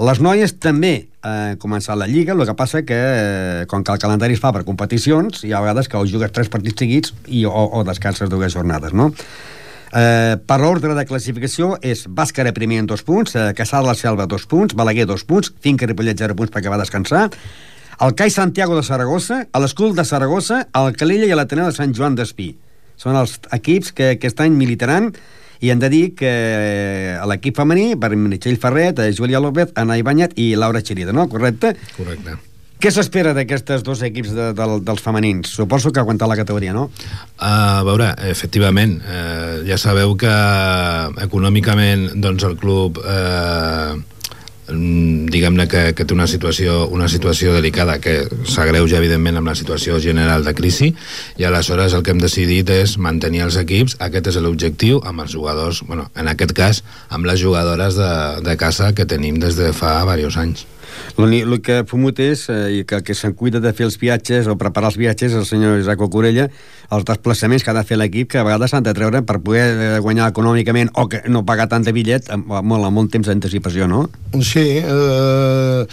Les noies també eh, començat la Lliga, el que passa que, eh, com que el calendari es fa per competicions, hi ha vegades que o jugues tres partits seguits i, o, o descanses dues jornades, no? Eh, per l'ordre de classificació és Bàscara primer en dos punts, eh, Caçà de la Selva dos punts, Balaguer dos punts, Finca Ripollet zero punts perquè va descansar, el CAI Santiago de Saragossa, l'Escul de Saragossa, el Calella i l'Ateneu de Sant Joan d'Espí. Són els equips que aquest any militaran i hem de dir que eh, a l'equip femení, per Meritxell Ferret, eh, Júlia López, Ana Ibáñez i Laura Chirida, no? Correcte? Correcte. Què s'espera d'aquestes dos equips de, de, dels femenins? Suposo que aguantar la categoria, no? A veure, efectivament, eh, ja sabeu que econòmicament doncs el club eh, mm, diguem-ne que, que té una situació, una situació delicada que s'agreuja evidentment amb la situació general de crisi i aleshores el que hem decidit és mantenir els equips, aquest és l'objectiu amb els jugadors, bueno, en aquest cas amb les jugadores de, de casa que tenim des de fa diversos anys el que fumut és, eh, que, que se'n cuida de fer els viatges o preparar els viatges, el senyor Isaac Corella, els desplaçaments que ha de fer l'equip, que a vegades s'han de treure per poder eh, guanyar econòmicament o que no pagar tant de bitllet amb, amb, amb molt temps d'anticipació, no? Sí, eh,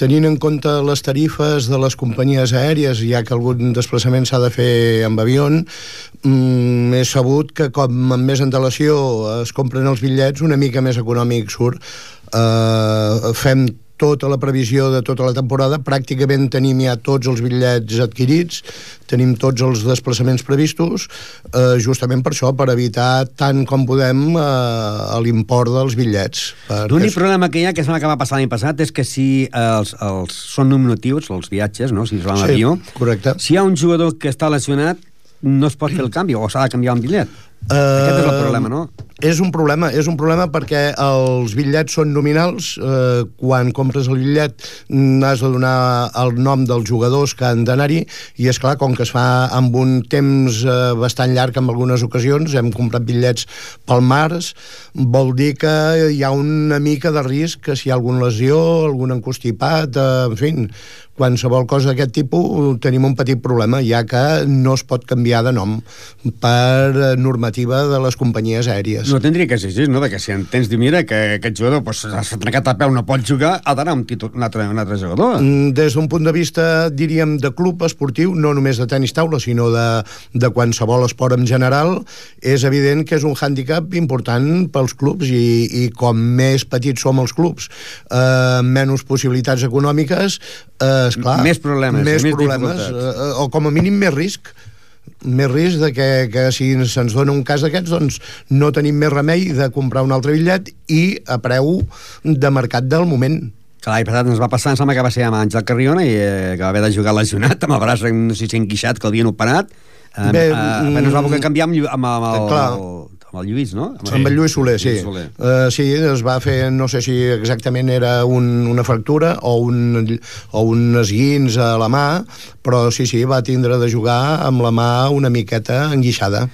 tenint en compte les tarifes de les companyies aèries, ja que algun desplaçament s'ha de fer amb avió, mm, he sabut que com amb més antelació es compren els bitllets, una mica més econòmic surt. Eh, fem tota la previsió de tota la temporada, pràcticament tenim ja tots els bitllets adquirits, tenim tots els desplaçaments previstos, eh, justament per això, per evitar tant com podem eh, l'import dels bitllets. L'únic problema que hi ha, que sembla que va passar l'any passat, és que si els, els són nominatius, els viatges, no? si es va Sí, avió, correcte. si hi ha un jugador que està lesionat, no es pot fer el canvi, o s'ha de canviar un bitllet. Uh, Aquest és el problema, no? És un problema, és un problema perquè els bitllets són nominals. Eh, quan compres el bitllet mm, has de donar el nom dels jugadors que han d'anar-hi i, és clar com que es fa amb un temps eh, bastant llarg en algunes ocasions, hem comprat bitllets pel març, vol dir que hi ha una mica de risc que si hi ha alguna lesió, algun encostipat, eh, en fi, qualsevol cosa d'aquest tipus tenim un petit problema, ja que no es pot canviar de nom per eh, normativa de les companyies aèries. No tindria que ser així, no? Perquè si entens, diu, mira, que aquest jugador pues, s'ha trencat el peu, no pot jugar, ha d'anar un, títol, un, altre, un altre jugador. Mm, Des d'un punt de vista, diríem, de club esportiu, no només de tenis taula, sinó de, de qualsevol esport en general, és evident que és un hàndicap important pels clubs i, i com més petits som els clubs, eh, menys possibilitats econòmiques, eh, esclar, Més problemes, més, més problemes eh, o com a mínim més risc. Més risc de que, que si se'ns dona un cas d'aquests doncs no tenim més remei de comprar un altre bitllet i a preu de mercat del moment. Que l'any passat ens va passar, em sembla que va ser amb Àngel Carriona i eh, que va haver de jugar lesionat amb el braç, no sé si enguixat, que l'havien operat. Eh, Bé, eh, mm, es va poder canviar amb, amb, el, clar. Amb el Lluís, no? Sí. Amb el Lluís Soler, sí. Lluís Soler. Uh, sí, es va fer, no sé si exactament era un, una fractura o un, o un esguins a la mà, però sí, sí, va tindre de jugar amb la mà una miqueta enguixada.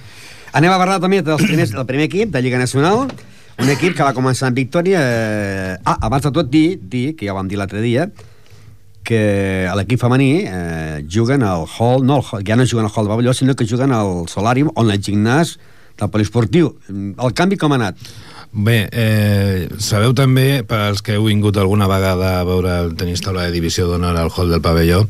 Anem a parlar també dels primers, del primer equip de Lliga Nacional, un equip que va començar amb victòria... Eh... Ah, abans de tot dir, dir, que ja ho vam dir l'altre dia, que a l'equip femení eh, juguen al hall, no, hall, ja no juguen al hall de pavelló, sinó que juguen al solàrium on el gimnàs del poliesportiu. El canvi com ha anat? Bé, eh, sabeu també, per als que heu vingut alguna vegada a veure el tenis taula de divisió d'honor al hall del pavelló,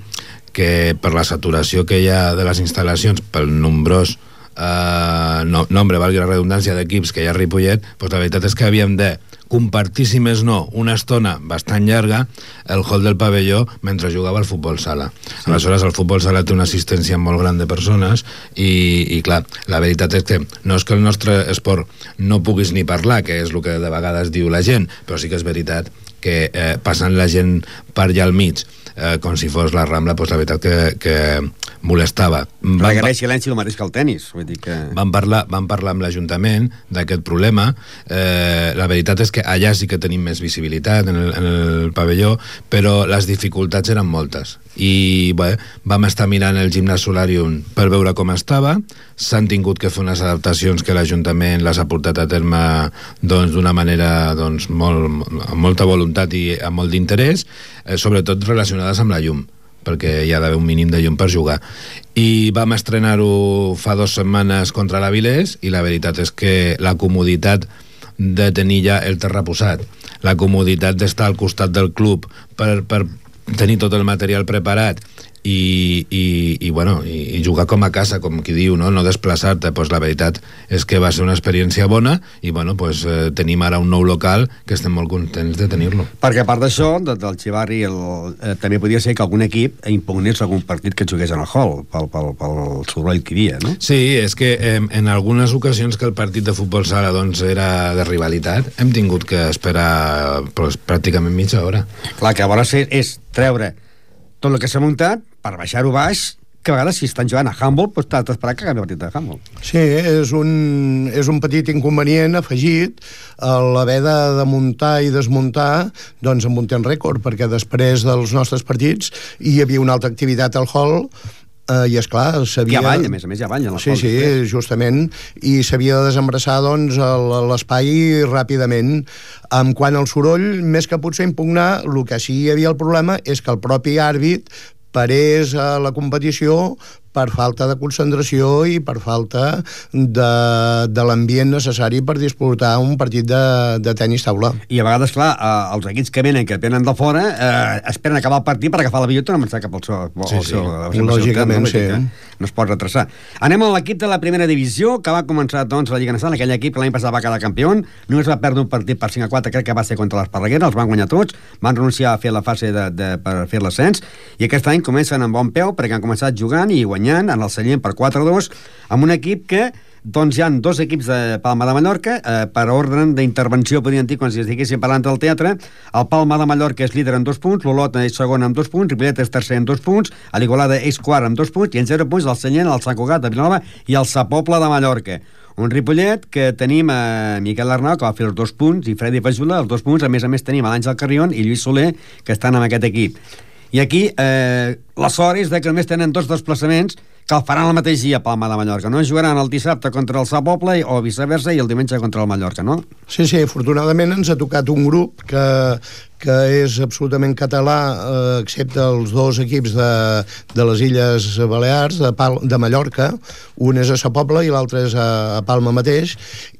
que per la saturació que hi ha de les instal·lacions, pel nombrós eh, no, nombre, valgui la redundància, d'equips que hi ha a Ripollet, doncs la veritat és que havíem de compartir, si més no, una estona bastant llarga el hall del pavelló mentre jugava al futbol sala. Sí. Aleshores, el futbol sala té una assistència molt gran de persones i, i clar, la veritat és que no és que el nostre esport no puguis ni parlar, que és el que de vegades diu la gent, però sí que és veritat que eh, passant la gent per allà al mig eh, com si fos la Rambla, doncs la veritat que, que molestava. Va agrair silenci el mateix que el tennis. Vull dir que... Vam parlar, vam parlar amb l'Ajuntament d'aquest problema. Eh, la veritat és que allà sí que tenim més visibilitat en el, en el pavelló, però les dificultats eren moltes. I bé, vam estar mirant el gimnàs Solarium per veure com estava. S'han tingut que fer unes adaptacions que l'Ajuntament les ha portat a terme doncs, d'una manera doncs, molt, amb molta voluntat i amb molt d'interès, eh, sobretot relacionades amb la llum perquè hi ha d'haver un mínim de llum per jugar. I vam estrenar-ho fa dues setmanes contra l'Avilés i la veritat és que la comoditat de tenir ja el terra posat, la comoditat d'estar al costat del club per, per tenir tot el material preparat i, i, i, bueno, i, i jugar com a casa, com qui diu, no, no desplaçar-te, pues la veritat és que va ser una experiència bona i bueno, pues, eh, tenim ara un nou local que estem molt contents de tenir-lo. Perquè a part d'això, de, del Xivarri, el, eh, també podia ser que algun equip impugnés algun partit que jugués en el hall, pel, pel, pel soroll que hi havia, no? Sí, és que eh, en algunes ocasions que el partit de futbol sala doncs, era de rivalitat, hem tingut que esperar pues, pràcticament mitja hora. Clar, que llavors és, és treure tot el que s'ha muntat per baixar-ho baix, que a vegades si estan jugant a handball, doncs t'has d'esperar que acabi el partit de handball. Sí, és un, és un petit inconvenient afegit a l'haver de, de muntar i desmuntar doncs, amb un temps rècord, perquè després dels nostres partits hi havia una altra activitat al hall Uh, I, és clar Hi ha ball, a més a més, hi ha ball en Sí, sí, justament, i s'havia de desembrassar doncs, l'espai ràpidament. En quant al soroll, més que potser impugnar, el que sí hi havia el problema és que el propi àrbit parés a la competició per falta de concentració i per falta de, de l'ambient necessari per disputar un partit de, de tennis taula. I a vegades, clar, eh, els equips que venen, que venen de fora, eh, esperen acabar el partit per agafar l'avió i tornar a marxar cap al seu... Sí, sí. seu- Lògicament, sí. no? No es pot retrasar. Anem a l'equip de la primera divisió, que va començar, doncs, la Lliga Nacional. Aquell equip que l'any passat va quedar campió. Només va perdre un partit per 5 a 4, crec que va ser contra l'Esparreguera, els van guanyar tots, van renunciar a fer la fase de, de, per fer l'ascens, i aquest any comencen amb bon peu, perquè han començat jugant i guanyant en el Sallent per 4-2, amb un equip que doncs hi han dos equips de Palma de Mallorca, eh, per ordre d'intervenció, podríem dir, quan si estiguéssim parlant del teatre. El Palma de Mallorca és líder amb dos punts, l'Olot és segon amb dos punts, Ripollet és tercer amb dos punts, l'Igualada és quart amb dos punts, i en zero punts el Sallent, el Sant Cugat de Vilanova i el Sa Pobla de Mallorca. Un Ripollet que tenim a Miquel Arnau, que va fer els dos punts, i Freddy Fajula, els dos punts. A més a més tenim l'Àngel Carrion i Lluís Soler, que estan amb aquest equip. I aquí eh, la sort és que només tenen dos desplaçaments que el faran el mateix dia Palma de Mallorca. No jugaran el dissabte contra el Sa Pobla i- o viceversa i el diumenge contra el Mallorca, no? Sí, sí, afortunadament ens ha tocat un grup que, que és absolutament català, eh, excepte els dos equips de, de les Illes Balears, de, Pal, de Mallorca, un és a Sa Pobla i l'altre és a, a Palma mateix,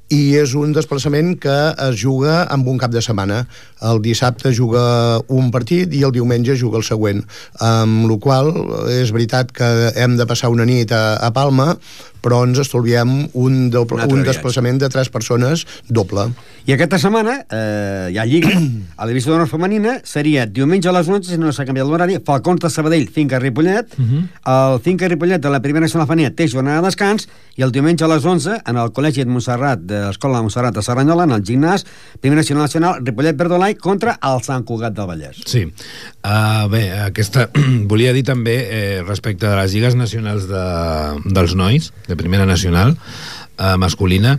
i és un desplaçament que es juga amb un cap de setmana. El dissabte juga un partit i el diumenge juga el següent. Amb la qual és veritat que hem de passar una nit a, a Palma, però ens estolviem un, doble, Un desplaçament de tres persones doble. I aquesta setmana eh, hi ha Lliga. A la divisió d'honor femenina seria diumenge a les 11, si no s'ha canviat l'horari, Falcons de Sabadell, Finca Ripollet. El Finca Ripollet de la primera nacional femenina té jornada de descans i el diumenge a les 11, en el Col·legi de Montserrat, de l'Escola de Montserrat de Serranyola, en el gimnàs, primera nacional nacional, Ripollet Verdolai contra el Sant Cugat del Vallès. Sí. Uh, bé, aquesta... <clears throat> volia dir també, eh, respecte de les lligues nacionals de, dels nois, de primera nacional, uh, masculina,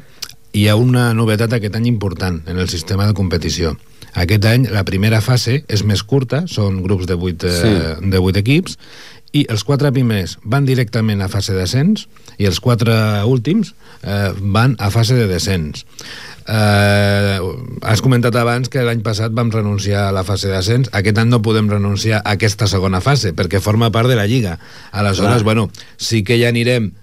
hi ha una novetat aquest any important en el sistema de competició. Aquest any la primera fase és més curta, són grups de 8, eh, Sí. de 8 equips, i els quatre primers van directament a fase d'ascens i els quatre últims eh, van a fase de descens. Eh, has comentat abans que l'any passat vam renunciar a la fase d'ascens. Aquest any no podem renunciar a aquesta segona fase, perquè forma part de la Lliga. Aleshores, Clar. bueno, sí que ja anirem,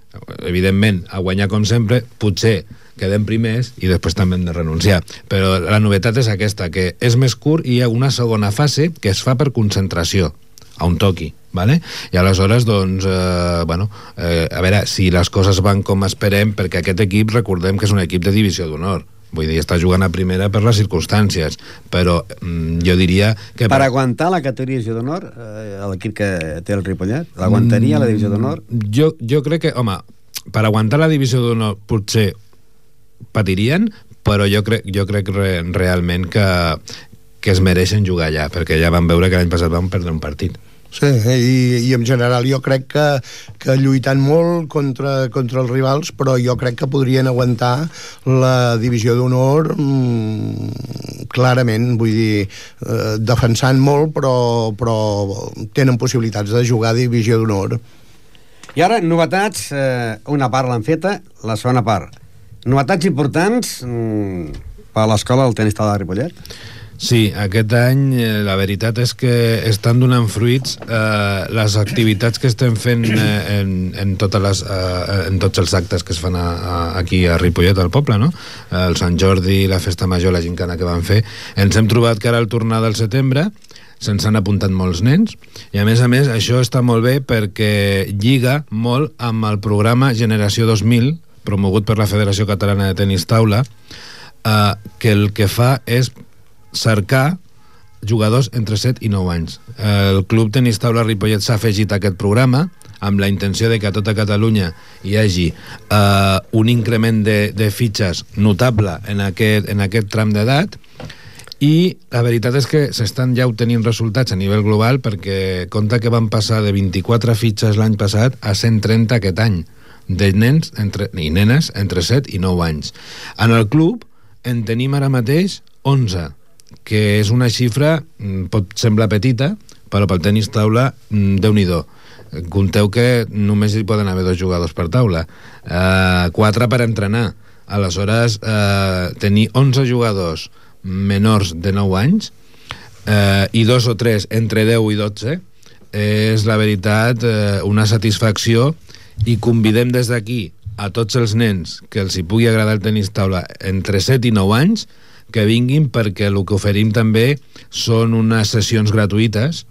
evidentment, a guanyar com sempre, potser quedem primers i després també hem de renunciar. Però la novetat és aquesta, que és més curt i hi ha una segona fase que es fa per concentració a un toqui, ¿vale? i aleshores doncs, eh, bueno, eh, a veure si les coses van com esperem perquè aquest equip recordem que és un equip de divisió d'honor vull dir, està jugant a primera per les circumstàncies però mm, jo diria que Per aguantar la categoria divisió d'honor, eh, l'equip que té el Ripollet, l'aguantaria la divisió d'honor? jo, jo crec que, home, per aguantar la divisió d'honor potser patirien, però jo crec, jo crec re, realment que, que es mereixen jugar allà, perquè ja van veure que l'any passat van perdre un partit. Sí, i, i en general jo crec que, que lluitant molt contra, contra els rivals, però jo crec que podrien aguantar la divisió d'honor mm, clarament, vull dir, eh, defensant molt, però, però tenen possibilitats de jugar a divisió d'honor. I ara, novetats, eh, una part l'han feta, la segona part. Novetats importants mm, per l'escola del tenis taula de Ripollet? Sí, aquest any eh, la veritat és que estan donant fruits eh, les activitats que estem fent eh, en, en, totes les, eh, en tots els actes que es fan a, a, aquí a Ripollet, al poble, no? El Sant Jordi, la Festa Major, la gincana que van fer. Ens hem trobat que ara al tornar del setembre se'ns han apuntat molts nens i a més a més això està molt bé perquè lliga molt amb el programa Generació 2000 promogut per la Federació Catalana de Tenis Taula eh, que el que fa és cercar jugadors entre 7 i 9 anys. El Club Tenis Taula Ripollet s'ha afegit a aquest programa amb la intenció de que a tota Catalunya hi hagi eh, un increment de, de fitxes notable en aquest, en aquest tram d'edat i la veritat és que s'estan ja obtenint resultats a nivell global perquè compta que van passar de 24 fitxes l'any passat a 130 aquest any de nens entre, i nenes entre 7 i 9 anys. En el club en tenim ara mateix 11, que és una xifra, mm, pot semblar petita, però pel tenis taula, mm, déu nhi Conteu que només hi poden haver dos jugadors per taula, eh, quatre per entrenar. Aleshores, eh, tenir 11 jugadors menors de 9 anys eh, i dos o tres entre 10 i 12 és la veritat eh, una satisfacció i convidem des d'aquí a tots els nens que els hi pugui agradar el tenis taula entre 7 i 9 anys que vinguin perquè el que oferim també són unes sessions gratuïtes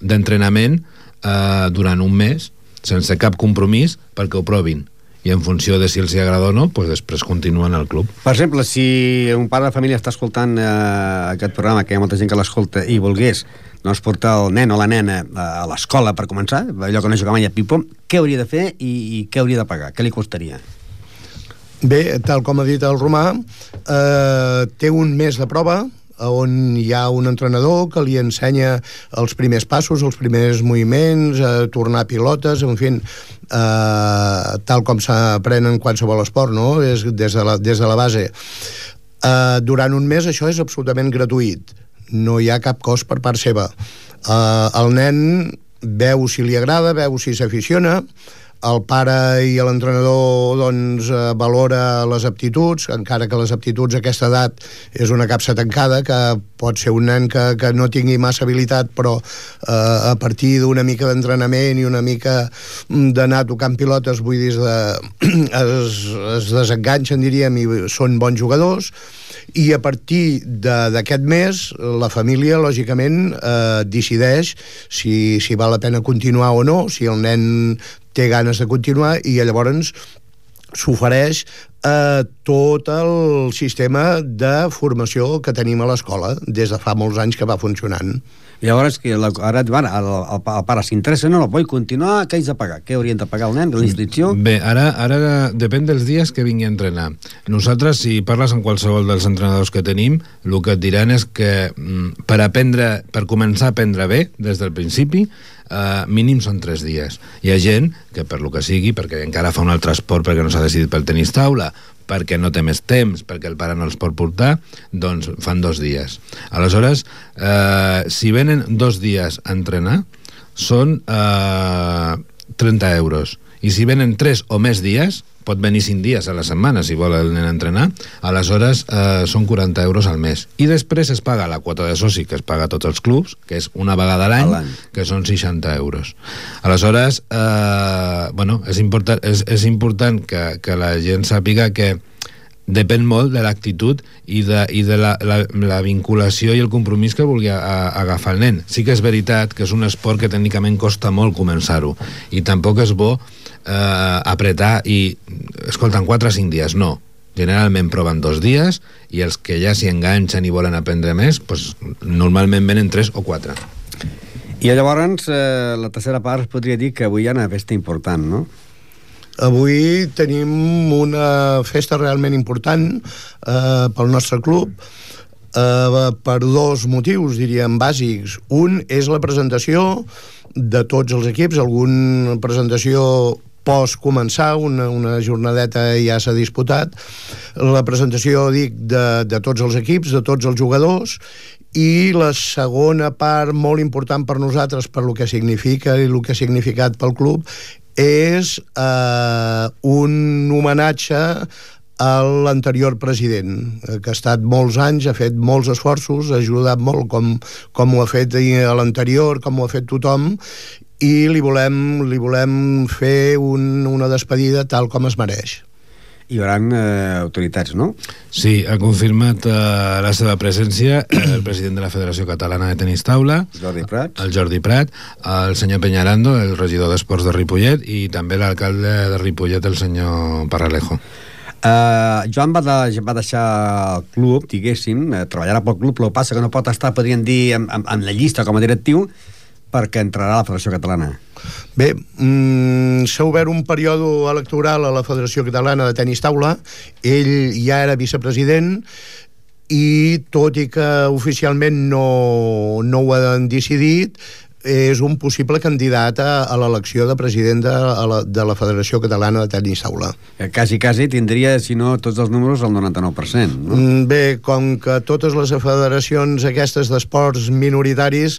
d'entrenament eh, durant un mes sense cap compromís perquè ho provin i en funció de si els hi agrada o no, pues després continuen al club. Per exemple, si un pare de família està escoltant eh, aquest programa, que hi ha molta gent que l'escolta, i volgués doncs, portar el nen o la nena a l'escola per començar, allò que no juga mai a pipo, què hauria de fer i, i què hauria de pagar? Què li costaria? Bé, tal com ha dit el Romà, eh, té un mes de prova, on hi ha un entrenador que li ensenya els primers passos, els primers moviments, a tornar pilotes, en fi, eh, tal com s'aprèn en qualsevol esport, no? És des de la, des de la base. Eh, durant un mes això és absolutament gratuït. No hi ha cap cost per part seva. Eh, el nen veu si li agrada, veu si s'aficiona, el pare i l'entrenador doncs, eh, valora les aptituds, encara que les aptituds a aquesta edat és una capsa tancada, que pot ser un nen que, que no tingui massa habilitat, però eh, a partir d'una mica d'entrenament i una mica d'anar tocant pilotes, vull dir, de, <clears throat> es, es desenganxen, diríem, i són bons jugadors, i a partir d'aquest mes la família, lògicament, eh, decideix si, si val la pena continuar o no, si el nen té ganes de continuar i llavors s'ofereix eh, tot el sistema de formació que tenim a l'escola des de fa molts anys que va funcionant. Llavors, que la, ara bueno, el, el, el pare s'interessa, no, no vull continuar, què haig de pagar? Què haurien de pagar el nen, la inscripció? Bé, ara, ara depèn dels dies que vingui a entrenar. Nosaltres, si parles amb qualsevol dels entrenadors que tenim, el que et diran és que mm, per aprendre, per començar a aprendre bé, des del principi, eh, mínim són 3 dies. Hi ha gent que per lo que sigui, perquè encara fa un altre esport perquè no s'ha decidit pel tenis taula, perquè no té més temps, perquè el pare no els pot portar, doncs fan dos dies. Aleshores, eh, si venen dos dies a entrenar, són eh, 30 euros. I si venen 3 o més dies, pot venir 5 dies a la setmana si vol el nen entrenar, aleshores eh, són 40 euros al mes. I després es paga la quota de soci que es paga a tots els clubs, que és una vegada a l'any, que són 60 euros. Aleshores, eh, bueno, és important, és, és important que, que la gent sàpiga que depèn molt de l'actitud i de, i de la, la, la vinculació i el compromís que vulgui a, a agafar el nen. Sí que és veritat que és un esport que tècnicament costa molt començar-ho i tampoc és bo eh, apretar i, escolta, en 4 o 5 dies, no. Generalment proven dos dies i els que ja s'hi enganxen i volen aprendre més, pues, normalment venen 3 o 4. I llavors, eh, la tercera part podria dir que avui hi ha una festa important, no? Avui tenim una festa realment important eh, pel nostre club eh, per dos motius, diríem, bàsics. Un és la presentació de tots els equips, alguna presentació post començar, una, una jornadeta ja s'ha disputat, la presentació, dic, de, de tots els equips, de tots els jugadors, i la segona part molt important per nosaltres, per lo que significa i el que ha significat pel club, és eh, un homenatge a l'anterior president, que ha estat molts anys, ha fet molts esforços, ha ajudat molt, com, com ho ha fet l'anterior, com ho ha fet tothom, i li volem, li volem fer un, una despedida tal com es mereix hi haurà eh, autoritats, no? Sí, ha confirmat eh, la seva presència <clears throat> el president de la Federació Catalana de Tenis Taula, Jordi Prat, el Jordi Prat, el senyor Peñarando, el regidor d'Esports de Ripollet, i també l'alcalde de Ripollet, el senyor Parralejo. Uh, Joan va, de, va deixar el club, diguéssim, uh, treballarà pel club, però passa que no pot estar, podríem dir, en, en, en la llista com a directiu, perquè entrarà a la Federació Catalana. Bé, mm, s'ha obert un període electoral a la Federació Catalana de Tenis Taula. Ell ja era vicepresident i tot i que oficialment no, no ho han decidit, és un possible candidat a, a l'elecció de president de, a la, de la Federació Catalana de Tenis Taula. Que quasi, quasi tindria, si no tots els números, el 99%. No? Mm, Bé, com que totes les federacions aquestes d'esports minoritaris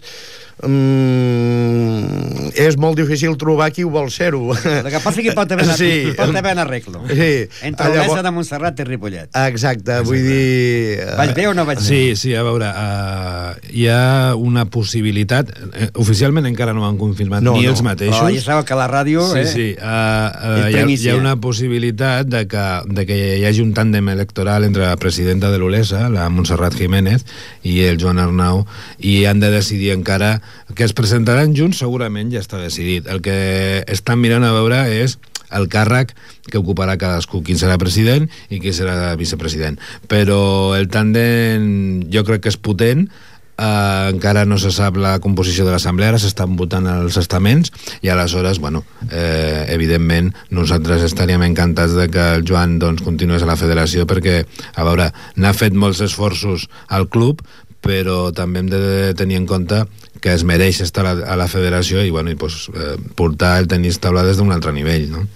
mm, és molt difícil trobar qui ho vol ser-ho. El que passa que hi pot haver, Sí. pot haver un arreglo. Sí. Entre Llavors- Olesa de Montserrat i Ripollet. Exacte, vull dir... eh, Vaig bé o no vaig bé? Sí, sí, a veure, uh, hi ha una possibilitat, eh, oficialment encara no han confirmat No, ni no. els mateixos. Però ja sabeu que la ràdio, Sí, eh, sí, uh, uh, hi, ha, hi ha una possibilitat de que, de que hi hagi un tàndem electoral entre la presidenta de l'Olesa, la Montserrat Jiménez, i el Joan Arnau, i han de decidir encara que es presentaran junts, segurament ja està decidit. El que estan mirant a veure és el càrrec que ocuparà cadascú, qui serà president i qui serà vicepresident. Però el tàndem jo crec que és potent, Uh, encara no se sap la composició de l'assemblea, ara s'estan votant els estaments i aleshores, bueno, eh, evidentment nosaltres estaríem encantats de que el Joan doncs, continués a la federació perquè, a veure, n'ha fet molts esforços al club però també hem de tenir en compte que es mereix estar a la, a la federació i, bueno, i pues, eh, portar el tenis taula des d'un altre nivell, no?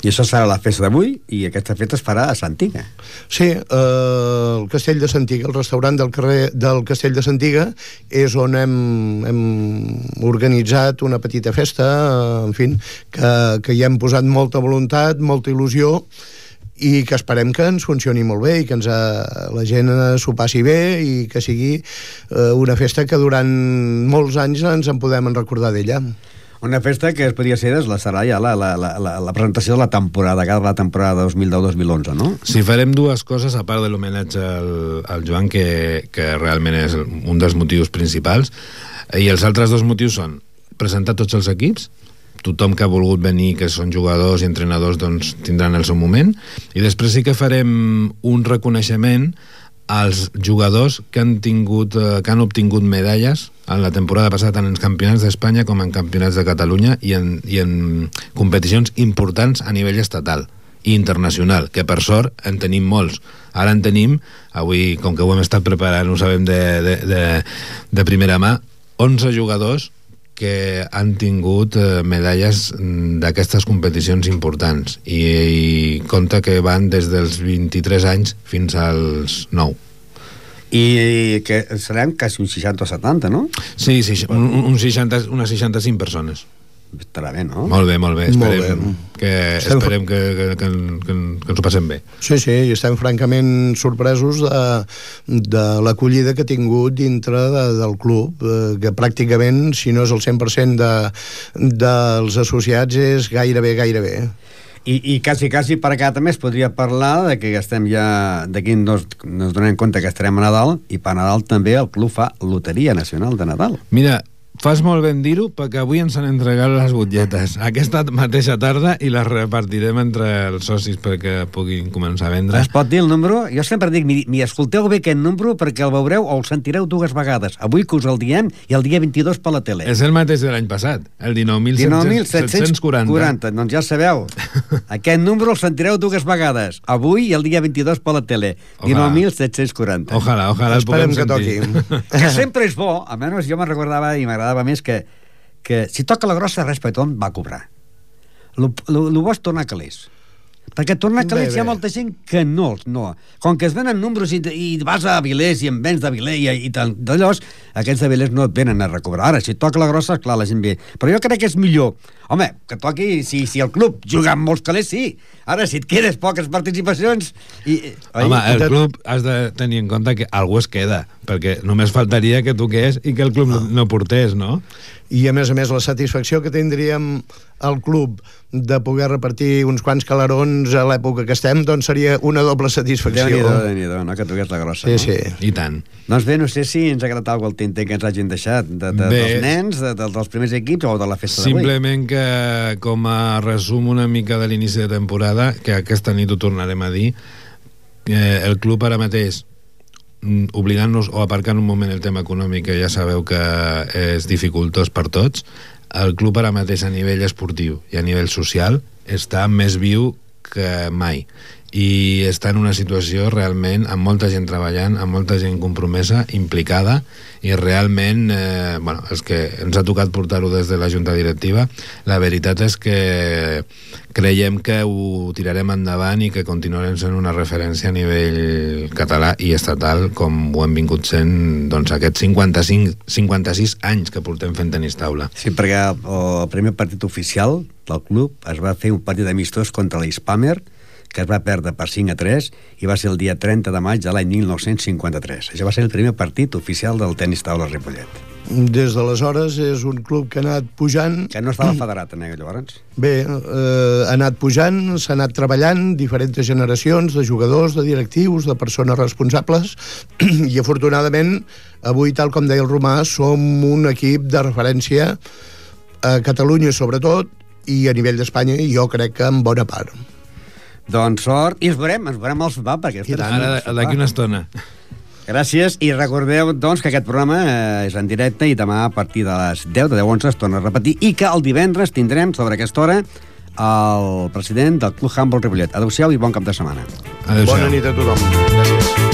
I això serà la festa d'avui i aquesta festa es farà a Santiga. Sí, eh, el Castell de Santiga, el restaurant del carrer del Castell de Santiga, és on hem, hem organitzat una petita festa, eh, en fi, que, que hi hem posat molta voluntat, molta il·lusió, i que esperem que ens funcioni molt bé i que ens, eh, la gent eh, s'ho passi bé i que sigui eh, una festa que durant molts anys ens en podem en recordar d'ella. Una festa que es podria ser, és la serà ja la, la, la, la, la presentació de la temporada, que la temporada 2010-2011, no? Si farem dues coses, a part de l'homenatge al, al Joan, que, que realment és un dels motius principals, i els altres dos motius són presentar tots els equips, tothom que ha volgut venir, que són jugadors i entrenadors, doncs tindran el seu moment, i després sí que farem un reconeixement als jugadors que han, tingut, eh, que han obtingut medalles en la temporada passada tant en campionats d'Espanya com en campionats de Catalunya i en, i en competicions importants a nivell estatal i internacional, que per sort en tenim molts. Ara en tenim, avui, com que ho hem estat preparant, ho sabem de, de, de, de primera mà, 11 jugadors que han tingut eh, medalles mm, d'aquestes competicions importants i, i compta que van des dels 23 anys fins als 9 I que serem quasi uns 60 o 70, no? Sí, sí, un, un 60, unes 65 persones. Estarà bé, no? Molt bé, molt bé. Molt Esperem, bé. Que, Estem- esperem que, que, que, que, que ens ho passem bé. Sí, sí, i estem francament sorpresos de, de l'acollida que ha tingut dintre de, del club, eh, que pràcticament, si no és el 100% de, dels associats, és gairebé, gairebé. I, i quasi, quasi per acá també es podria parlar de que estem ja... D'aquí nos, nos donem compte que estarem a Nadal i per Nadal també el club fa Loteria Nacional de Nadal. Mira, fas molt ben dir-ho perquè avui ens han entregat les butlletes aquesta mateixa tarda i les repartirem entre els socis perquè puguin començar a vendre. Es pot dir el número? Jo sempre dic, mi, mi escolteu bé aquest número perquè el veureu o el sentireu dues vegades. Avui que us el diem i el dia 22 per la tele. És el mateix de l'any passat, el 19.740. 19.740, doncs ja sabeu. <laughs> Aquest número el sentireu dues vegades. Avui i el dia 22 per la tele. Ojalà. 19.740. Ojalà, ojalà el Esperem puguem que sentir. toqui. Que sempre és bo, almenys jo me'n recordava i m'agradava més que, que si toca la grossa res per tothom va cobrar. Lo bo és tornar calés. Perquè tornar Bé, calés hi ha bé. molta gent que no, no. Com que es venen números i, i vas a Avilés i en vens d'Avilés i, i tant d'allò, aquests d'Avilés no et venen a recobrar. Ara, si toca la grossa, clar, la gent ve. Però jo crec que és millor. Home, que toqui, si, si el club juga amb molts calés, sí. Ara, si et quedes poques participacions... I, Home, el club has de tenir en compte que algú es queda, perquè només faltaria que toqués i que el club no, no portés, no? I a més a més la satisfacció que tindríem al club de poder repartir uns quants calarons a l'època que estem, doncs seria una doble satisfacció. Déu-n'hi-do, déu nhi no? Que toqués la grossa. Sí, no? sí. I tant. Doncs bé, no sé si ens ha agradat alguna el tinter que ens hagin deixat de, de, Bé. dels nens, de, de, dels primers equips o de la festa d'avui. Simplement que, com a resum una mica de l'inici de temporada, que aquesta nit ho tornarem a dir, eh, el club ara mateix mm, oblidant-nos o aparcant un moment el tema econòmic que ja sabeu que és dificultós per tots el club ara mateix a nivell esportiu i a nivell social està més viu que mai i està en una situació realment amb molta gent treballant, amb molta gent compromesa, implicada i realment eh, bueno, els que ens ha tocat portar-ho des de la Junta Directiva la veritat és que creiem que ho tirarem endavant i que continuarem sent una referència a nivell català i estatal com ho hem vingut sent doncs, aquests 55, 56 anys que portem fent tenis taula. Sí, perquè el primer partit oficial del club es va fer un partit amistós contra l'Hispamer, que es va perdre per 5 a 3 i va ser el dia 30 de maig de l'any 1953. Això va ser el primer partit oficial del tenis taula Ripollet. Des d'aleshores és un club que ha anat pujant... Que no estava federat, en llavors? Bé, eh, ha anat pujant, s'ha anat treballant, diferents generacions de jugadors, de directius, de persones responsables, <clears throat> i afortunadament, avui, tal com deia el Romà, som un equip de referència a Catalunya, sobretot, i a nivell d'Espanya, jo crec que en bona part. Doncs sort, i ens veurem, ens veurem al sopar, perquè... I Ara, d'aquí una estona. Gràcies, i recordeu, doncs, que aquest programa eh, és en directe i demà a partir de les 10, de 10 a 11 es torna a repetir, i que el divendres tindrem, sobre aquesta hora, el president del Club Humble Ripollet. Adéu-siau i bon cap de setmana. Adéu-siau. Bona nit a tothom. Gràcies.